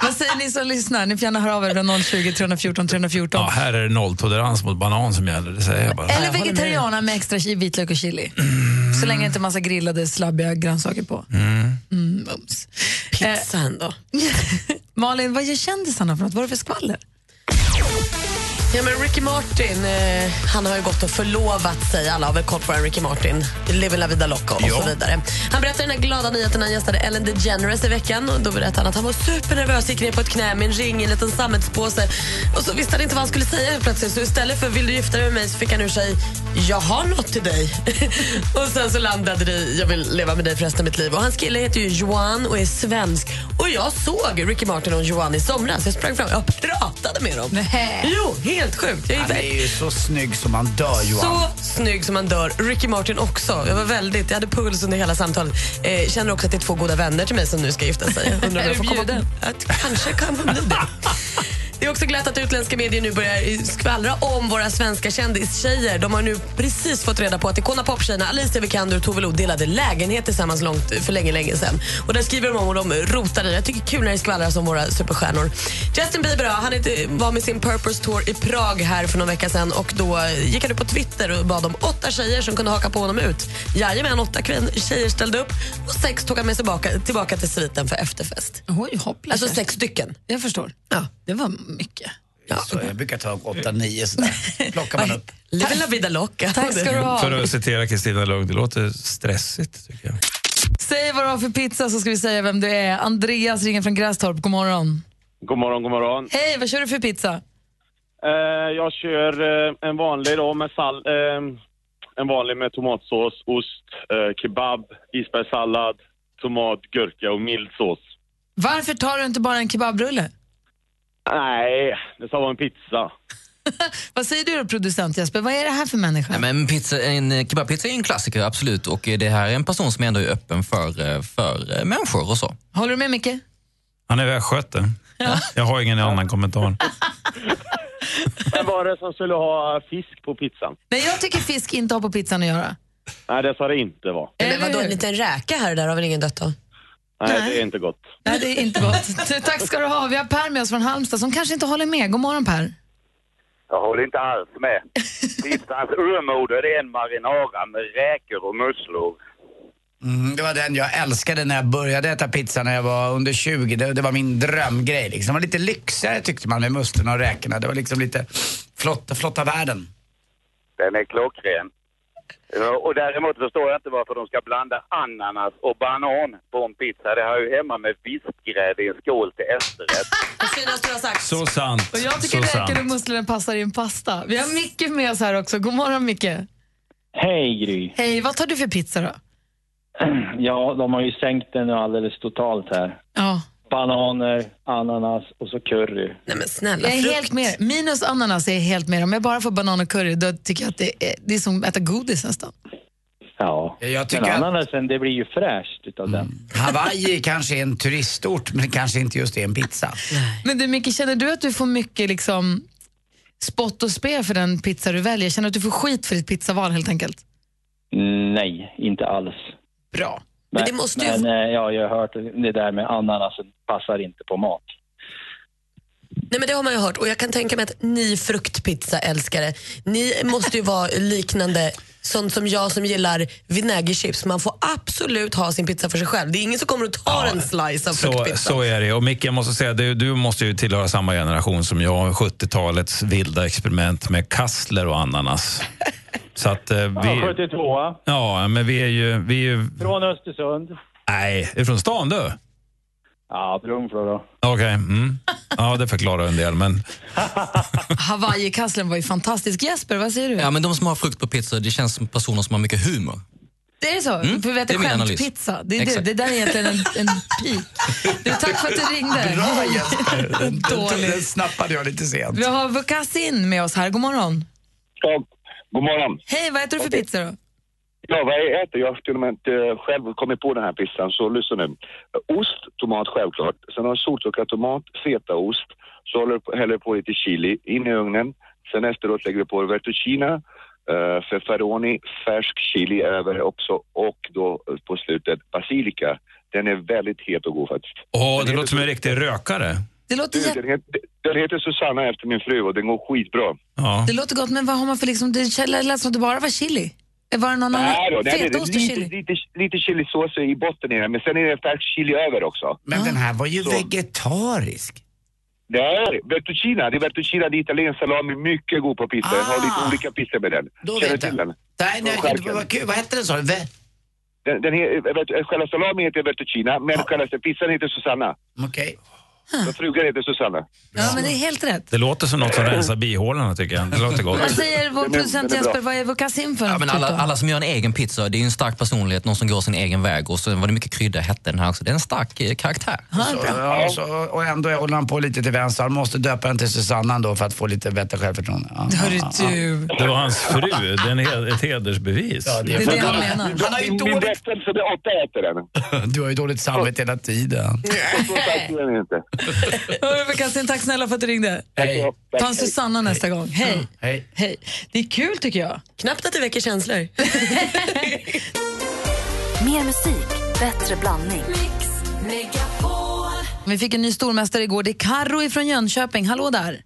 Speaker 1: Vad säger ni som lyssnar? Ni får gärna höra av er från 020 314 314.
Speaker 15: Ja, här är det nolltolerans mot banan som gäller, det säger jag bara.
Speaker 1: Eller vegetariana med extra vitlök och chili. Så länge det inte är massa grillade slabbiga grönsaker på.
Speaker 15: Mm.
Speaker 1: Mm, mums.
Speaker 3: Pizza ändå.
Speaker 1: Malin, vad gör kändisarna för något? Vad är det för skvaller?
Speaker 3: Ja, men Ricky Martin eh, han har ju gått och förlovat sig. Alla har väl koll på Ricky Martin. Living la vida loca och
Speaker 17: Ja.
Speaker 3: så vidare. Han berättade den här glada nyheten när han gästade Ellen DeGeneres i veckan. Och då berättade han att han var supernervös, gick ner på ett knä med en ring i en liten sammetspåse. Och så visste han inte vad han skulle säga plötsligt. Så istället för vill du gifta dig med mig så fick han ur sig jag har något till dig. och sen så landade det i jag vill leva med dig för resten av mitt liv. Och hans kille heter ju Johan och är svensk. Och jag såg Ricky Martin och Johan i somras. Jag sprang fram och pratade med dem. Jo, helt sjukt. Jag är
Speaker 2: Han är ju så snygg som man dör Johan.
Speaker 3: så snygg som man dör. Ricky Martin också. Jag var väldigt, jag hade puls under hela samtalet. Eh, känner också att det är två goda vänner till mig som nu ska gifta sig. Jag Undrar om jag får komma? Att, kanske kan man bli det. Det är också glatt att utländska medier nu börjar skvallra om våra svenska kändistjejer. De har nu precis fått reda på att Icona Pop-tjejerna Alicia Vikander och Tove Lo delade lägenhet tillsammans långt för länge, länge sedan. Och där skriver de om och de rotar i. Jag tycker kul när det skvallras om våra superstjärnor. Justin Bieber då, han var med sin Purpose Tour i Prag här för någon vecka sedan och då gick han ut på Twitter och bad om åtta tjejer som kunde haka på honom ut. Jajamän, åtta tjejer ställde upp och sex tog han med sig tillbaka, tillbaka till sviten för efterfest.
Speaker 1: Oj, hoppla.
Speaker 3: Alltså sex stycken.
Speaker 1: Jag förstår.
Speaker 3: Ja.
Speaker 1: Det var mycket.
Speaker 2: Så jag brukar ta åtta, nio sådär. plockar man upp.
Speaker 3: Live la vida loca.
Speaker 1: Tack ska du ha.
Speaker 15: För att citera Kristina Lugn, det låter stressigt tycker jag.
Speaker 1: Säg vad du har för pizza så ska vi säga vem du är. Andreas ringer från Grästorp. God morgon.
Speaker 17: God morgon, god morgon.
Speaker 1: Hej, vad kör du för pizza?
Speaker 17: Eh, jag kör eh, en vanlig då med sall... Eh, en vanlig med tomatsås, ost, eh, kebab, isbergssallad, tomat, gurka och mild sås.
Speaker 1: Varför tar du inte bara en kebabrulle?
Speaker 17: Nej, det ska vara en pizza.
Speaker 1: Vad säger du då, producent Jesper? Vad är det här för människa?
Speaker 16: Nej, men pizza, en eh, kebabpizza är en klassiker, absolut. Och eh, det här är en person som ändå är öppen för, eh, för människor och så.
Speaker 1: Håller du med Micke?
Speaker 15: Han är västgöte. Jag har ingen annan kommentar.
Speaker 17: Vem var det som skulle ha fisk på pizzan?
Speaker 1: Nej, jag tycker fisk inte har på pizzan att göra.
Speaker 17: Nej, det ska det inte vara.
Speaker 3: Men vadå, en liten räka här och där har väl ingen dött av?
Speaker 17: Nej, det är inte gott.
Speaker 1: Nej, det är inte gott. Tack ska du ha. Vi har Per med oss från Halmstad som kanske inte håller med. God morgon Per.
Speaker 18: Jag håller inte alls med. Pizzans urmoder det är en marinara med räkor och musslor.
Speaker 2: Mm, det var den jag älskade när jag började äta pizza när jag var under 20. Det, det var min drömgrej. Liksom. Det var lite lyxigare tyckte man med musslorna och räkorna. Det var liksom lite flotta, flotta världen.
Speaker 18: Den är klockren. Ja, Och däremot förstår jag inte varför de ska blanda ananas och banan på en pizza. Det har ju hemma med vispgrädde i en skål till efterrätt.
Speaker 3: Det finaste du har sagt.
Speaker 15: Så sant.
Speaker 1: Och jag tycker
Speaker 15: så
Speaker 1: räkor och
Speaker 15: sant.
Speaker 1: musslor passar i en pasta. Vi har Micke med oss här också. God morgon Micke.
Speaker 19: Hej Gry.
Speaker 1: Hej, vad tar du för pizza då?
Speaker 19: Ja, de har ju sänkt den nu alldeles totalt här.
Speaker 1: Ja.
Speaker 19: Bananer, ananas och så curry.
Speaker 3: Nej men snälla.
Speaker 1: Jag är helt med. Minus ananas är jag helt med. Om jag bara får banan och curry då tycker jag att det är, det är som att äta godis nästan.
Speaker 19: Ja,
Speaker 2: Jag tycker
Speaker 19: men
Speaker 2: att-
Speaker 19: ananasen det blir ju fräscht utav den.
Speaker 2: Hawaii kanske är en turistort men kanske inte just är en pizza.
Speaker 1: Men du Micke, känner du att du får mycket liksom spott och spe för den pizza du väljer? Känner du att du får skit för ditt pizzaval helt enkelt?
Speaker 19: Nej, inte alls.
Speaker 1: Bra.
Speaker 19: Men,
Speaker 3: det måste ju-
Speaker 19: men eh, ja, jag har hört det där med ananasen passar inte på mat.
Speaker 3: Nej men det har man ju hört och jag kan tänka mig att ni fruktpizza-älskare, ni måste ju vara liknande sånt som jag som gillar vinägerchips. Man får absolut ha sin pizza för sig själv. Det är ingen som kommer och tar en slice av
Speaker 15: Så,
Speaker 3: fruktpizza.
Speaker 15: så är det. Och Micke, jag måste säga, du, du måste ju tillhöra samma generation som jag. 70-talets vilda experiment med kassler och ananas. Så att eh,
Speaker 19: Ja,
Speaker 15: vi...
Speaker 19: 72
Speaker 15: Ja, men vi är ju... Vi är ju
Speaker 19: från Östersund.
Speaker 15: nej, är från stan du?
Speaker 19: Ja, Brunflo då.
Speaker 15: Okej. Mm. Ja, det förklarar en del. Men
Speaker 1: Hawaii-kasslen var ju fantastisk. Jesper, vad säger du?
Speaker 16: Ja, men de som har frukt på pizza, det känns som personer som har mycket humor.
Speaker 1: Det är så?
Speaker 16: Mm,
Speaker 1: För vi
Speaker 16: det
Speaker 1: äter
Speaker 16: är min analys.
Speaker 1: skämtpizza. Det, är det.
Speaker 16: Exakt.
Speaker 1: det där är egentligen en, en pik. Du, tack för att du ringde.
Speaker 2: Bra Jesper. Den, den, den
Speaker 1: Dåligt.
Speaker 2: snappade jag lite sent.
Speaker 1: Vi har Vukasin med oss här. God morgon.
Speaker 18: Ja, god morgon.
Speaker 1: Hej, vad äter du för pizza då?
Speaker 18: Ja, vad jag äter? Jag har till och med inte själv kommit på den här pizzan, så lyssna nu. Ost, tomat självklart. Sen har jag soltorkad tomat, fetaost. Så häller du på lite chili in i ugnen. Sen efteråt lägger du på vertuccina, uh, feferoni, färsk chili över också och då eh, på slutet basilika. Den är väldigt het och god faktiskt.
Speaker 15: åh, det låter som en riktig rökare.
Speaker 1: Det låter,
Speaker 18: Du, den, heter, den heter Susanna efter min fru och den går skitbra.
Speaker 15: Ja.
Speaker 1: det låter gott, men vad har man för liksom... Det lät som att det bara var chili. Var det någon annan?
Speaker 18: Nej då, nej, det är
Speaker 1: Fetaost och
Speaker 18: lite,
Speaker 1: chili?
Speaker 18: lite, lite chilisås i botten i den, men sen är det färsk chili över också.
Speaker 2: Men den här var ju
Speaker 18: Så.
Speaker 2: vegetarisk.
Speaker 18: Det är Vertuccina, det är Vertuccina, det är italiensk salami, mycket god på pizza. Jag har lite
Speaker 2: Ah.
Speaker 18: olika pizzor med den.
Speaker 2: Då
Speaker 18: Känner
Speaker 2: vet
Speaker 18: till
Speaker 2: jag.
Speaker 18: den?
Speaker 2: Nej, nej, var kul. Vad hette den sa du? Ve-
Speaker 18: Den, den själva salami heter Vertuccina, men själva pizzan heter Susanna.
Speaker 2: Okej.
Speaker 18: Så frugan heter Susanna.
Speaker 1: Ja, men det är helt rätt.
Speaker 15: Det låter som något som rensar bihålorna tycker jag. Det låter gott.
Speaker 1: Vad säger vår
Speaker 18: är-
Speaker 1: producent
Speaker 18: är.
Speaker 1: Jesper? Vad är Vukasin för
Speaker 16: Ja, men
Speaker 1: typ
Speaker 16: alla, alla som gör en egen pizza, det är ju en stark personlighet, någon som går sin egen väg. Och så var det mycket krydda, hette den här också. Det är en stark eh, karaktär.
Speaker 2: Så, ja, så, och ändå håller han på lite till vänster. Han måste döpa den till Susanna då för att få lite bättre självförtroende. Ja,
Speaker 1: Hörru
Speaker 2: ja, ja.
Speaker 1: du.
Speaker 15: Det var hans fru. Det är ett hedersbevis.
Speaker 2: Ja,
Speaker 1: Det är det han menar.
Speaker 2: Han har ju
Speaker 18: Min
Speaker 2: dåligt...
Speaker 18: rättelse, det är åtta äter den.
Speaker 2: Du har ju dåligt samvete hela tiden.
Speaker 18: Är inte.
Speaker 1: Vukasin, tack snälla för att du ringde.
Speaker 2: Hej.
Speaker 1: Ta en Susanna nästa gång. Hej.
Speaker 2: Hej.
Speaker 1: Hej. Det är kul tycker jag.
Speaker 3: Knappt att det väcker känslor.
Speaker 4: Mer musik, bättre blandning.
Speaker 1: Vi fick en ny stormästare igår. Det är Karro från Jönköping. Hallå där.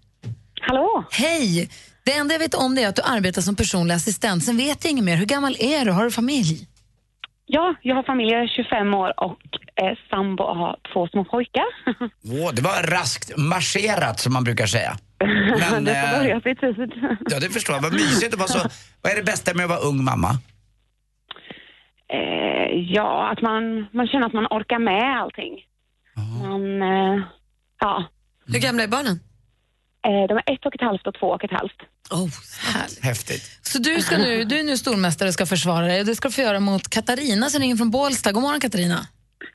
Speaker 5: Hallå?
Speaker 1: Hej. Det enda jag vet om det är att du arbetar som personlig assistent. Sen vet jag inget mer. Hur gammal är du? Har du familj?
Speaker 5: Ja, jag har familj, jag är 25 år och är sambo och har två små pojkar.
Speaker 2: Åh, det var raskt marscherat som man brukar säga. Men,
Speaker 5: det får
Speaker 2: eh,
Speaker 5: börja precis.
Speaker 2: Ja, det förstår jag. Vad mysigt. Var så, vad är det bästa med att vara ung mamma?
Speaker 5: Eh, ja, att man, man känner att man orkar med allting. Man, eh, ja.
Speaker 3: Hur gamla är barnen?
Speaker 5: Eh, de är ett och ett halvt och två och ett halvt.
Speaker 3: Oh,
Speaker 2: Häftigt.
Speaker 1: Så du, ska nu, du är nu stormästare och ska försvara dig. Och Det ska du få göra mot Katarina som ringer från Bålsta. God morgon Katarina.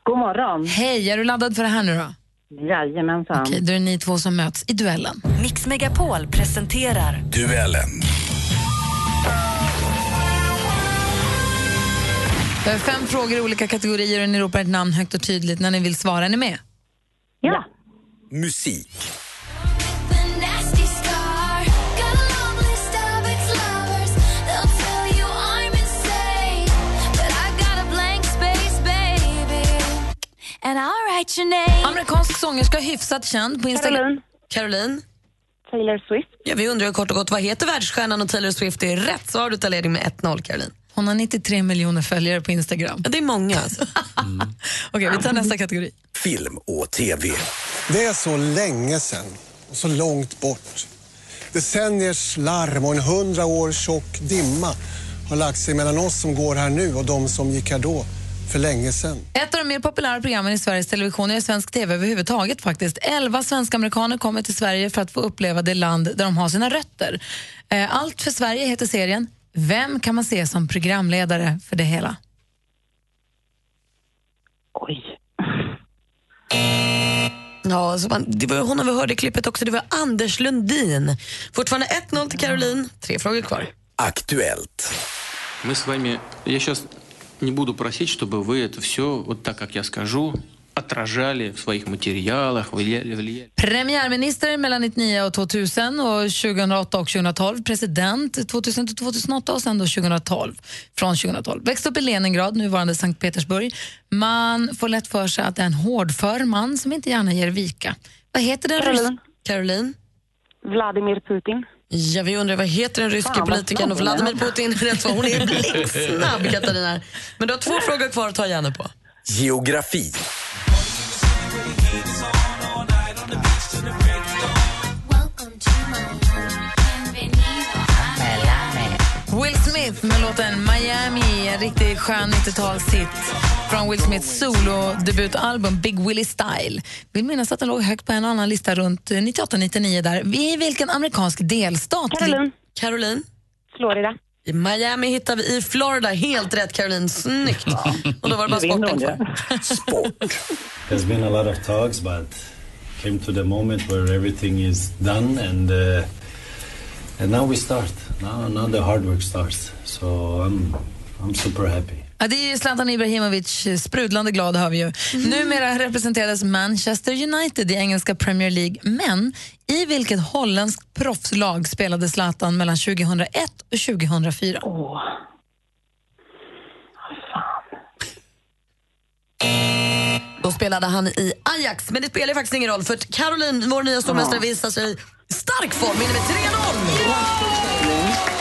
Speaker 6: God morgon.
Speaker 1: Hej, är du laddad för det här nu då?
Speaker 6: Jajamensan.
Speaker 1: Okej, då är det ni två som möts i duellen.
Speaker 4: Mix Megapol presenterar
Speaker 8: Duellen.
Speaker 1: Vi har fem frågor i olika kategorier och ni ropar ett namn högt och tydligt när ni vill svara. Är ni med?
Speaker 5: Ja.
Speaker 8: Musik.
Speaker 20: And I'll write your name.
Speaker 1: Amerikansk sångerska, hyfsat känd på Instagram.
Speaker 5: Caroline.
Speaker 3: Caroline?
Speaker 5: Taylor Swift.
Speaker 3: Ja, vi undrar kort och gott, vad heter världsstjärnan och Taylor Swift? Är rätt svar. Du tar ledning med 1-0, Caroline.
Speaker 1: Hon har 93 miljoner följare på Instagram.
Speaker 3: Ja, det är många alltså.
Speaker 1: Okej, vi tar nästa kategori.
Speaker 21: Film och TV. Det är så länge sedan och så långt bort. Decenniers larm och en hundra år tjock dimma har lagt sig mellan oss som går här nu och de som gick här då, för länge sedan.
Speaker 1: Ett av de mer populära programmen i Sveriges Television och i svensk TV överhuvudtaget faktiskt. Elva svenska amerikaner kommer till Sverige för att få uppleva det land där de har sina rötter. Eh, Allt för Sverige heter serien. Vem kan man se som programledare för det hela?
Speaker 3: Ja, alltså man, det var honom vi hörde i klippet också. Det var Anders Lundin. Fortfarande 1-0 till Caroline. Tre frågor kvar.
Speaker 21: Aktuellt.
Speaker 22: Мы с вами... Я сейчас не буду просить, чтобы вы это все, вот так, как я скажу, отражали в своих материалах, влияли... влияли.
Speaker 1: Premiärminister mellan 1999 och 2000 och 2008 och 2012. President 2000 till 2008 och sen då 2012. Från 2012. Växte upp i Leningrad, nuvarande Sankt Petersburg. Man får lätt för sig att det är en hårdför man som inte gärna ger vika. Vad heter den
Speaker 5: Caroline.
Speaker 1: ryska...
Speaker 3: Caroline?
Speaker 5: Vladimir Putin.
Speaker 3: Ja, vi undrar vad heter den ryske
Speaker 5: Fan,
Speaker 3: politikern och. Vladimir Putin är rätt svar. Hon är blixtsnabb, Katarina. Men du har två frågor kvar att ta gärna på.
Speaker 21: Geografi.
Speaker 1: Will Smith med låten Miami, en riktigt skön 90-talshit från Will Smiths solodebutalbum Big Willie Style. Vill minnas att den låg högt på en annan lista runt 98-99 där. I vilken amerikansk delstat?
Speaker 5: Caroline.
Speaker 3: Caroline?
Speaker 5: Florida.
Speaker 3: I Miami hittar vi i Florida. Helt rätt, Caroline. Snyggt. Och då var det bara sporten kvar.
Speaker 23: There's been a lot of talks, but came to the moment where everything is done, and uh, and now we start. Now, now the hard work starts. So I'm I'm super happy.
Speaker 1: Ja, det är Zlatan Ibrahimovic, sprudlande glad hör vi ju. Numera representeras Manchester United i engelska Premier League, men i vilket holländskt proffslag spelade Zlatan mellan 2001 och 2004?
Speaker 3: Då spelade han i Ajax, men det spelar faktiskt ingen roll för Caroline, vår nya stormästare, visar sig i stark form. Vinner med 3-0!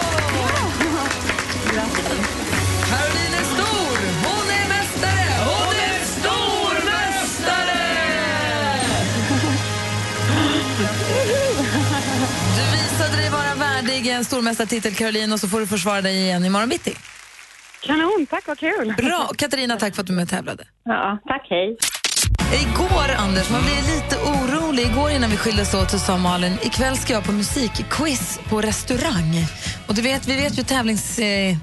Speaker 1: En stormästartitel, Caroline, och så får du försvara dig igen imorgon bitti.
Speaker 5: Kanon, tack vad kul.
Speaker 1: Bra! Katarina, tack för att du är med och tävlade.
Speaker 5: Ja, tack, hej.
Speaker 1: Igår, Anders, man blev lite orolig. Igår innan vi skildes åt så sa Malin, ikväll ska jag på musikquiz på restaurang. Och du vet, vi vet ju tävlingsintresserad eh,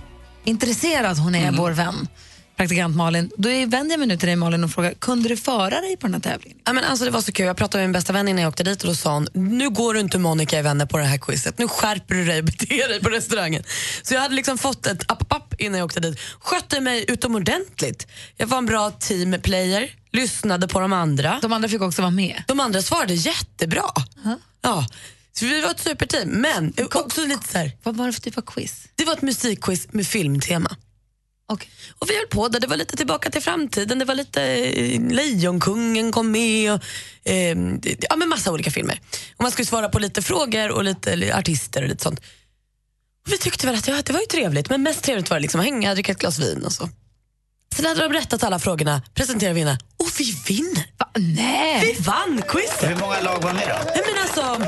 Speaker 1: intresserad hon är, vår vän. Praktikant Malin. Då vänder jag mig nu till dig Malin och frågar, kunde du föra dig på den här tävlingen?
Speaker 3: Ja, men alltså, det var så kul. Jag pratade med min bästa vän innan jag åkte dit och då sa hon, nu går du inte Monica i vänner på det här quizet. Nu skärper du dig och beter dig på restaurangen. Så jag hade liksom fått ett app-app innan jag åkte dit. Skötte mig utomordentligt. Jag var en bra teamplayer, lyssnade på de andra.
Speaker 1: De andra fick också vara med?
Speaker 3: De andra svarade jättebra. Ja. Så vi var ett superteam. Men också lite så här,
Speaker 1: Vad var det för typ av quiz?
Speaker 3: Det var ett musikquiz med filmtema. Och vi höll på där. Det var lite tillbaka till framtiden. Det var lite eh, Lejonkungen kom med och eh, ja, men massa olika filmer. Och man skulle svara på lite frågor och lite eller artister och lite sånt. Och vi tyckte väl att ja, det var ju trevligt, men mest trevligt var det liksom att hänga, dricka ett glas vin och så. Sen hade de berättat alla frågorna, presenterat vinnare och vi vinner!
Speaker 1: Nej!
Speaker 3: Vi vann quizet!
Speaker 2: Hur många lag var med då?
Speaker 3: Nej, men alltså,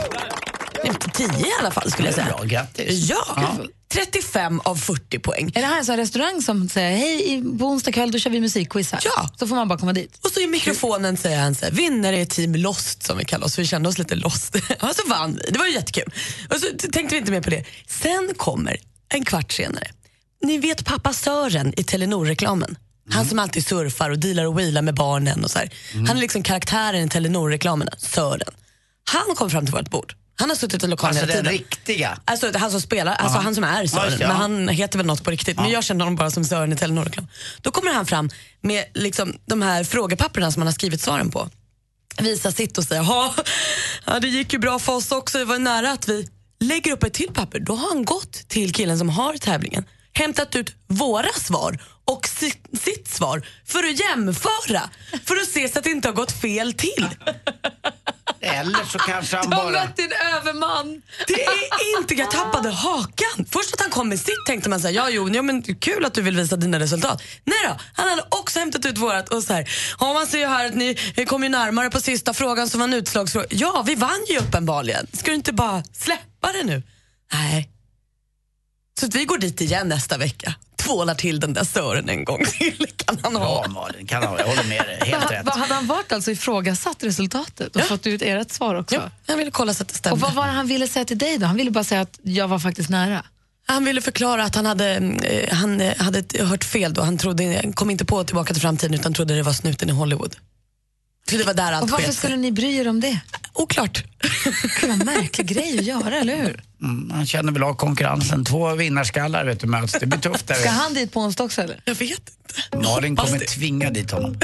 Speaker 3: tio i alla fall skulle jag säga.
Speaker 2: bra, grattis.
Speaker 3: Ja, 35 av 40 poäng.
Speaker 1: Är det här en sån restaurang som säger hej, i- på onsdag kväll då kör vi musikquiz här?
Speaker 3: Ja.
Speaker 1: Så får man bara komma dit.
Speaker 3: Och så i mikrofonen säger han så här, vinnare är team Lost som vi kallar oss, vi kände oss lite lost. och så vann vi, det var ju jättekul. Och så tänkte vi inte mer på det. Sen kommer en kvart senare, ni vet pappa Sören i Telenor-reklamen? Han som alltid surfar och dealar och wheelar med barnen och så här. Han är liksom karaktären i Telenor-reklamerna, Sören. Han kom fram till vårt bord. Han har suttit i lokalen
Speaker 2: Alltså
Speaker 3: hela
Speaker 2: den
Speaker 3: tiden.
Speaker 2: riktiga?
Speaker 3: Alltså han som spelar, alltså
Speaker 2: Ja.
Speaker 3: han som är Sören.
Speaker 2: Ja, ja.
Speaker 3: Men han heter väl något på riktigt. Men jag kände honom bara som Sören i Telenor-reklam. Då kommer han fram med liksom de här frågepapperna som han har skrivit svaren på. Visar sitt och säger, "Ja, ja det gick ju bra för oss också, det var nära att vi lägger upp ett till papper. Då har han gått till killen som har tävlingen, hämtat ut våra svar och sitt, sitt svar för att jämföra. För att se så att det inte har gått fel till.
Speaker 2: Eller så kanske han
Speaker 1: Du har
Speaker 2: bara...
Speaker 1: mött din överman.
Speaker 3: Det är inte, jag tappade hakan. Först att han kom med sitt tänkte man så här, ja jo, ja, men kul att du vill visa dina resultat. Nej då, han hade också hämtat ut vårat och så här, ja man ser ju här att ni kom ju närmare på sista frågan som var en utslagsfråga. Ja, vi vann ju uppenbarligen. Ska du inte bara släppa det nu? Nej. Så vi går dit igen nästa vecka. Tvålar till den där Sören en gång till. Kan han ha.
Speaker 2: Bra Malin, kan han, jag håller med dig. Helt rätt.
Speaker 1: vad Hade han varit alltså ifrågasatt resultatet och fått ut ert svar också?
Speaker 3: Ja, jag ville kolla så att det stämde.
Speaker 1: Och vad var det han ville säga till dig då? Han ville bara säga att jag var faktiskt nära.
Speaker 3: Han ville förklara att han hade, eh, han eh, hade hört fel då. Han trodde, kom inte på Tillbaka till framtiden utan trodde det var snuten i Hollywood. Så det var där allt
Speaker 1: Och varför skulle ni bry er om det?
Speaker 3: Oklart.
Speaker 1: Vad märklig grej att göra, eller hur?
Speaker 2: Mm, han känner väl av konkurrensen. Två vinnarskallar vet du, möts. Det blir tufft där.
Speaker 1: Ska han dit på onsdag också eller?
Speaker 3: Jag vet inte.
Speaker 2: Malin kommer tvinga dit honom.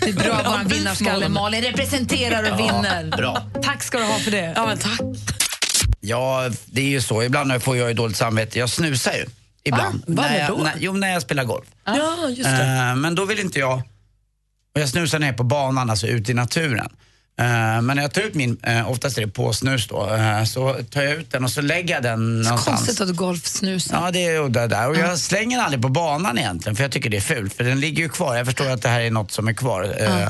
Speaker 1: Det är bra att vara vinnarskalle. Malin representerar och vinner.
Speaker 2: bra.
Speaker 1: Tack ska du ha för det.
Speaker 3: Ja, men tack.
Speaker 2: Ja, det är ju så. Ibland får jag ju dåligt samvete. Jag snusar ju. Ibland.
Speaker 3: vad
Speaker 2: när, jag,
Speaker 3: då?
Speaker 2: när, jo, när jag spelar golf.
Speaker 3: Ja, just det.
Speaker 2: Eh, men då vill inte jag... Och jag snusar ner på banan, alltså ute i naturen. Eh, men när jag tar ut min, uh, oftast är det påsnus då, eh, så tar jag ut den och så lägger jag den
Speaker 1: Så
Speaker 2: någonstans.
Speaker 1: konstigt att du golfsnusar.
Speaker 2: Ja, det är det där. Och jag slänger den aldrig på banan egentligen, för jag tycker det är fult. För den ligger ju kvar. Jag förstår att det här är något som är kvar. Eh,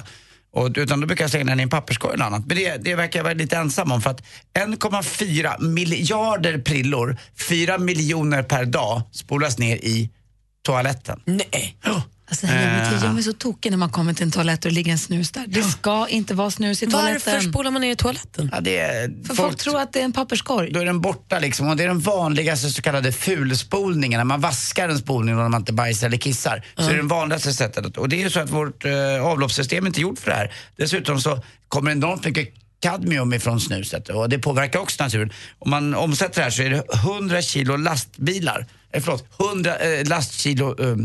Speaker 2: och, utan då brukar jag slänga den i en papperskorg eller annat. Men det, det verkar jag vara lite ensam om. För att 1,4 miljarder prillor, 4 miljoner per dag, spolas ner i toaletten.
Speaker 3: Nej.
Speaker 1: Alltså, det här uh. Jag blir så tokig när man kommer till en toalett och det ligger en snus där. Det ska inte vara snus i toaletten.
Speaker 3: Varför spolar man ner i toaletten?
Speaker 2: Ja, det är,
Speaker 1: För folk tror att det är en papperskorg.
Speaker 2: Då är den borta liksom. Och det är den vanligaste så kallade fulspolningen. När man vaskar en spolning när man inte bajsar eller kissar. Så är det det vanligaste sättet. Och det är ju så att vårt eh, avloppssystem är inte gjort för det här. Dessutom så kommer enormt mycket kadmium ifrån snuset och det påverkar också naturen. Om man omsätter det här så är det 100 kilo lastbilar, eh, förlåt, 100 eh, lastkilo, eh,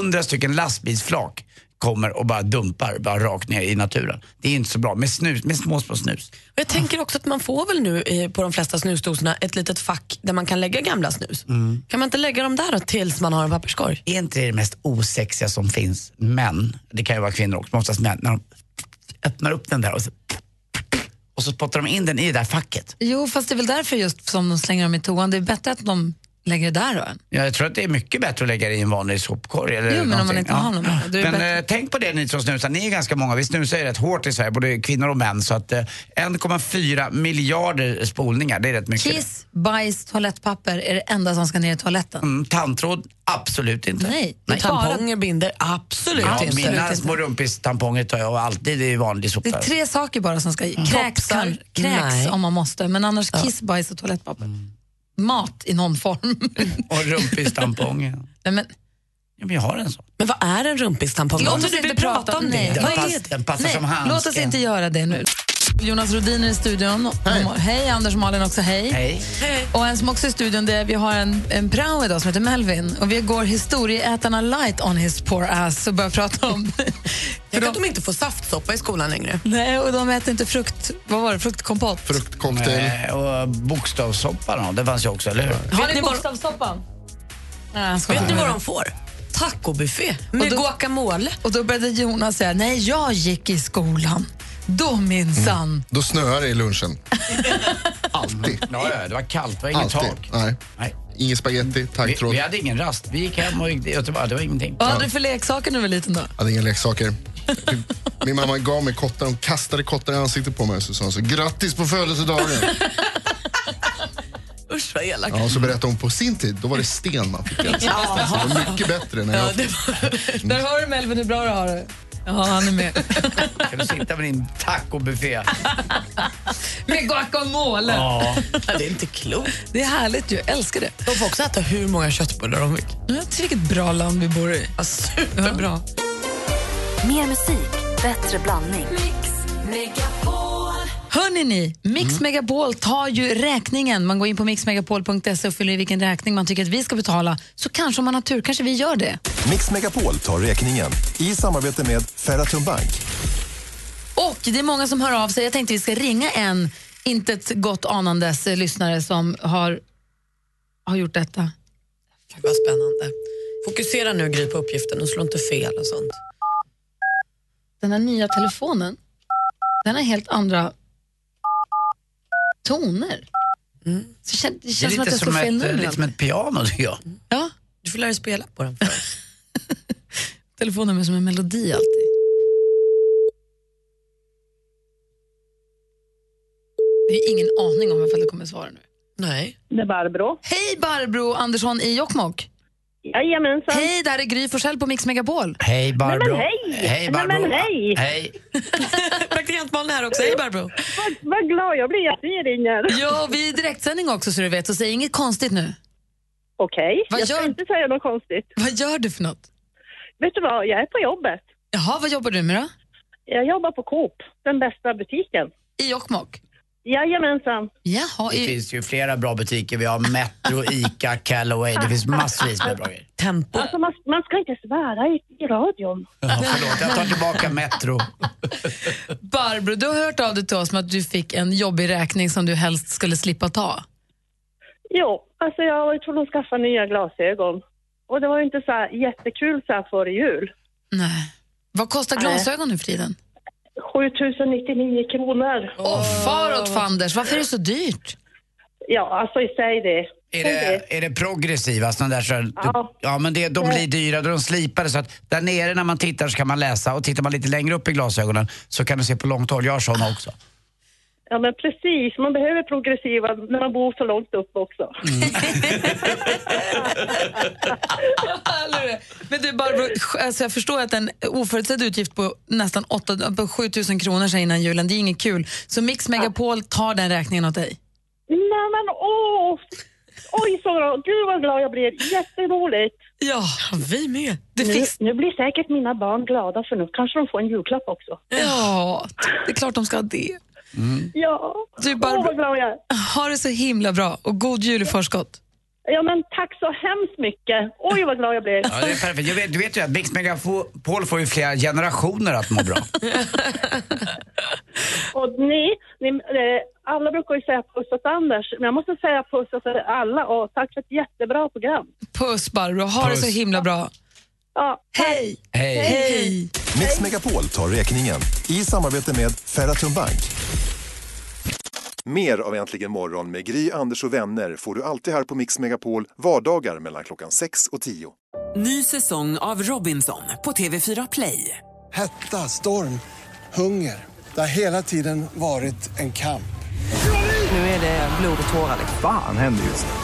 Speaker 2: 100 stycken lastbilsflak kommer och bara dumpar bara rakt ner i naturen. Det är inte så bra med, snus, med små, små snus.
Speaker 3: Och jag tänker också att man får väl nu eh, på de flesta snusdoserna ett litet fack där man kan lägga gamla snus. Kan man inte lägga dem där då tills man har en papperskorg?
Speaker 2: Är inte det det mest osexiga som finns? Män, det kan ju vara kvinnor också, men oftast män, när de öppnar upp den där och så, och så spottar de in den i det där facket.
Speaker 1: Jo, fast det är väl därför just som de slänger dem i toan. Det är bättre att de lägger det där då.
Speaker 2: Ja, jag tror att det är mycket bättre att lägga det i en vanlig sopkorg. Eller
Speaker 1: Jo, men om man
Speaker 2: någonting.
Speaker 1: inte har någon, då är det
Speaker 2: Men
Speaker 1: bättre.
Speaker 2: eh, tänk på det ni som snusar, ni är ganska många. Vi snusar ju rätt hårt i Sverige, både kvinnor och män. Så att eh, 1,4 miljarder spolningar, det är rätt mycket.
Speaker 1: Kiss, bajs, toalettpapper är det enda som ska ner i toaletten.
Speaker 2: Mm, tandtråd, absolut inte.
Speaker 1: Nej,
Speaker 2: Nej.
Speaker 3: Tamponger, binder, absolut
Speaker 2: Ja,
Speaker 3: inte.
Speaker 2: mina små rumpis-tamponger tar jag alltid i vanlig
Speaker 1: Det
Speaker 2: sopa.
Speaker 1: är tre saker bara som ska i.
Speaker 2: Mm.
Speaker 1: Kräks, kräks om man måste, men annars kiss, bajs och toalettpapper. Mat i någon form.
Speaker 2: Och rumpis-tamponger.
Speaker 1: Nej, men,
Speaker 2: Ja, men jag har en sån.
Speaker 3: Men vad är en rumpistampong?
Speaker 1: Låt
Speaker 3: Om
Speaker 1: oss
Speaker 3: du
Speaker 1: inte prata om det.
Speaker 2: Den,
Speaker 1: Vad är det?
Speaker 2: den passar
Speaker 1: Nej,
Speaker 2: som handske.
Speaker 1: låt oss inte göra det nu. Jonas Rodin är i studion. Hej. hej, Anders och Malin också. Hej.
Speaker 2: Hej.
Speaker 1: Och en som också är i studion, det är, vi har en, en prao idag som heter Melvin. Och vi går historieätarna light on his poor ass och börjar prata om...
Speaker 3: Jag vet att de inte får saftsoppa i skolan längre.
Speaker 1: Nej, och de äter inte frukt... Vad var det? Fruktkompott?
Speaker 20: Fruktcocktail.
Speaker 2: Nej, och bokstavssoppa då, det fanns ju också, eller hur?
Speaker 1: Har ni
Speaker 3: ni vad-
Speaker 1: bokstavssoppa? Nej.
Speaker 3: Vet ni vad de får? Tacobuffé med
Speaker 1: Och då-
Speaker 3: guacamole.
Speaker 1: Och då började Jonas säga, nej jag gick i skolan. Då minsann.
Speaker 20: Då snöar det i lunchen. Alltid.
Speaker 2: Ja, ja, det var kallt, det var inget
Speaker 20: Alltid.
Speaker 2: tak.
Speaker 20: Nej.
Speaker 2: Nej.
Speaker 20: Ingen spaghetti,
Speaker 2: Vi,
Speaker 20: taggtråd.
Speaker 2: vi hade ingen rast. Vi gick hem och gick och det var, det var ingenting.
Speaker 1: Vad hade du för leksaker när du var liten då?
Speaker 20: hade inga leksaker. Min mamma gav mig kottar, hon kastade kottar i ansiktet på mig och så sa så grattis på födelsedagen.
Speaker 3: Usch vad elak.
Speaker 20: Ja, och så berättade hon på sin tid, då var det sten man fick. Alltså. Så det var mycket bättre när
Speaker 3: Ja,
Speaker 20: jag...
Speaker 3: det var...
Speaker 1: Där har du Melvin, hur bra du har det. Ja, han är med.
Speaker 2: Kan du sitta med din tacobuffé?
Speaker 1: med guacamole.
Speaker 2: Ja.
Speaker 3: det är inte klokt.
Speaker 1: Det är härligt ju, jag älskar det.
Speaker 3: De får också äta hur många köttbullar de vill.
Speaker 1: Vet du vilket bra land vi bor i?
Speaker 3: Ja, superbra.
Speaker 4: Mer musik, bättre blandning.
Speaker 1: Hörni ni, Mix Megapol tar ju räkningen. Man går in på mixmegapol.se och fyller i vilken räkning man tycker att vi ska betala. Så kanske om man har tur kanske vi gör det.
Speaker 8: Mix Megapol tar räkningen i samarbete med Ferratum Bank.
Speaker 1: Och det är många som hör av sig. Jag tänkte vi ska ringa en inte ett gott anandes eh, lyssnare som har, har gjort detta.
Speaker 3: Gud vad spännande. Fokusera nu Gry på uppgiften och slå inte fel och sånt.
Speaker 1: Den här nya telefonen, den har helt andra toner. Så kän- det
Speaker 2: Det är
Speaker 1: känns som att
Speaker 2: lite som,
Speaker 1: fel
Speaker 2: ett,
Speaker 1: nummer.
Speaker 2: lite som ett piano tycker jag.
Speaker 1: Ja.
Speaker 3: Du får lära dig spela på den.
Speaker 1: Telefonen är som en melodi alltid. Det är ingen aning om ifall det kommer svara nu.
Speaker 3: Nej.
Speaker 6: Det är Barbro.
Speaker 1: Hej Barbro Andersson i Jokkmokk.
Speaker 6: Jajamensan.
Speaker 1: Hej, där är Gry Forssell på Mix Megapol.
Speaker 2: Hej Barbro.
Speaker 6: Nej, men hej!
Speaker 2: Hej
Speaker 6: Nej,
Speaker 2: Barbro.
Speaker 6: men hej!
Speaker 2: Hej.
Speaker 3: Praktikant Malin här också. Hej Barbro.
Speaker 6: Vad, vad glad jag blir att ni ringer.
Speaker 1: Ja, vi är i direktsändning också så du vet, så säg inget konstigt nu.
Speaker 6: Okej,
Speaker 1: Vad
Speaker 6: jag ska
Speaker 1: gör-
Speaker 6: inte säga något konstigt.
Speaker 1: Vad gör du för något?
Speaker 6: Vet du vad, jag är på jobbet.
Speaker 1: Jaha, vad jobbar du med då?
Speaker 6: Jag jobbar på Coop, den bästa butiken.
Speaker 1: I Jokkmokk?
Speaker 6: Jajamensan.
Speaker 1: Jaha,
Speaker 2: Det finns ju flera bra butiker. Vi har Metro, Ica, Callaway. Det finns massvis med bra grejer.
Speaker 3: Tempo.
Speaker 6: Alltså man, man ska inte svära i, i radion.
Speaker 2: Ja, förlåt, jag tar tillbaka Metro.
Speaker 1: Barbro, du har hört av dig till oss om att du fick en jobbig räkning som du helst skulle slippa ta.
Speaker 6: Jo, alltså jag var ju tvungen att skaffa nya glasögon. Och det var ju inte så här jättekul så här före jul.
Speaker 1: Nej. Vad kostar glasögon nu för tiden?
Speaker 6: 7099 kronor.
Speaker 1: Åh, far åt fanders, varför är det så dyrt?
Speaker 6: Ja, alltså i sig det.
Speaker 2: Är det, är det progressiva sådana där så,
Speaker 6: Ja.
Speaker 2: ja men det, de blir dyra, de slipade så att där nere när man tittar så kan man läsa och tittar man lite längre upp i glasögonen så kan du se på långt håll. Jag har såna också.
Speaker 6: Ja, men precis. Man behöver progressiva när man bor så långt upp också.
Speaker 1: Men du Barbro, alltså jag förstår att en oförutsedd utgift på nästan 8, på 7 000 kronor här innan julen, det är inget kul. Så Mix Megapol tar den räkningen åt dig.
Speaker 6: Nej men åh! Oj så bra. Gud vad glad jag blir. Jätteroligt.
Speaker 1: Ja, vi med. Det
Speaker 6: nu,
Speaker 1: fix-
Speaker 6: nu blir säkert mina barn glada för nu kanske de får en julklapp också.
Speaker 1: Ja, det är klart de ska ha det.
Speaker 6: Ja,
Speaker 1: Du Barbro,
Speaker 6: åh vad glad jag är.
Speaker 1: ha det så himla bra och god jul i förskott.
Speaker 6: Ja men tack så hemskt mycket. Oj vad glad jag blir.
Speaker 2: Ja, det är perfekt. Jag vet, du vet ju att Mix Megapol får ju flera generationer att må bra.
Speaker 6: Och ni, ni eh, alla brukar ju säga puss åt Anders, men jag måste säga puss åt alla och tack för ett jättebra program.
Speaker 1: Puss Barbro, ha det
Speaker 8: Puss.
Speaker 1: så himla bra.
Speaker 6: Ja,
Speaker 1: hej!
Speaker 8: Hej.
Speaker 1: Hej!
Speaker 8: Mix Megapol tar räkningen i samarbete med Ferratum Bank. Mer av Äntligen morgon med Gry, Anders och vänner får du alltid här på Mix Megapol vardagar mellan klockan 6 och 10.
Speaker 24: Ny säsong av Robinson på TV4 Play.
Speaker 21: Hetta, storm, hunger. Det har hela tiden varit en kamp.
Speaker 24: Nu är det blod och tårar.
Speaker 25: Fan händer just nu.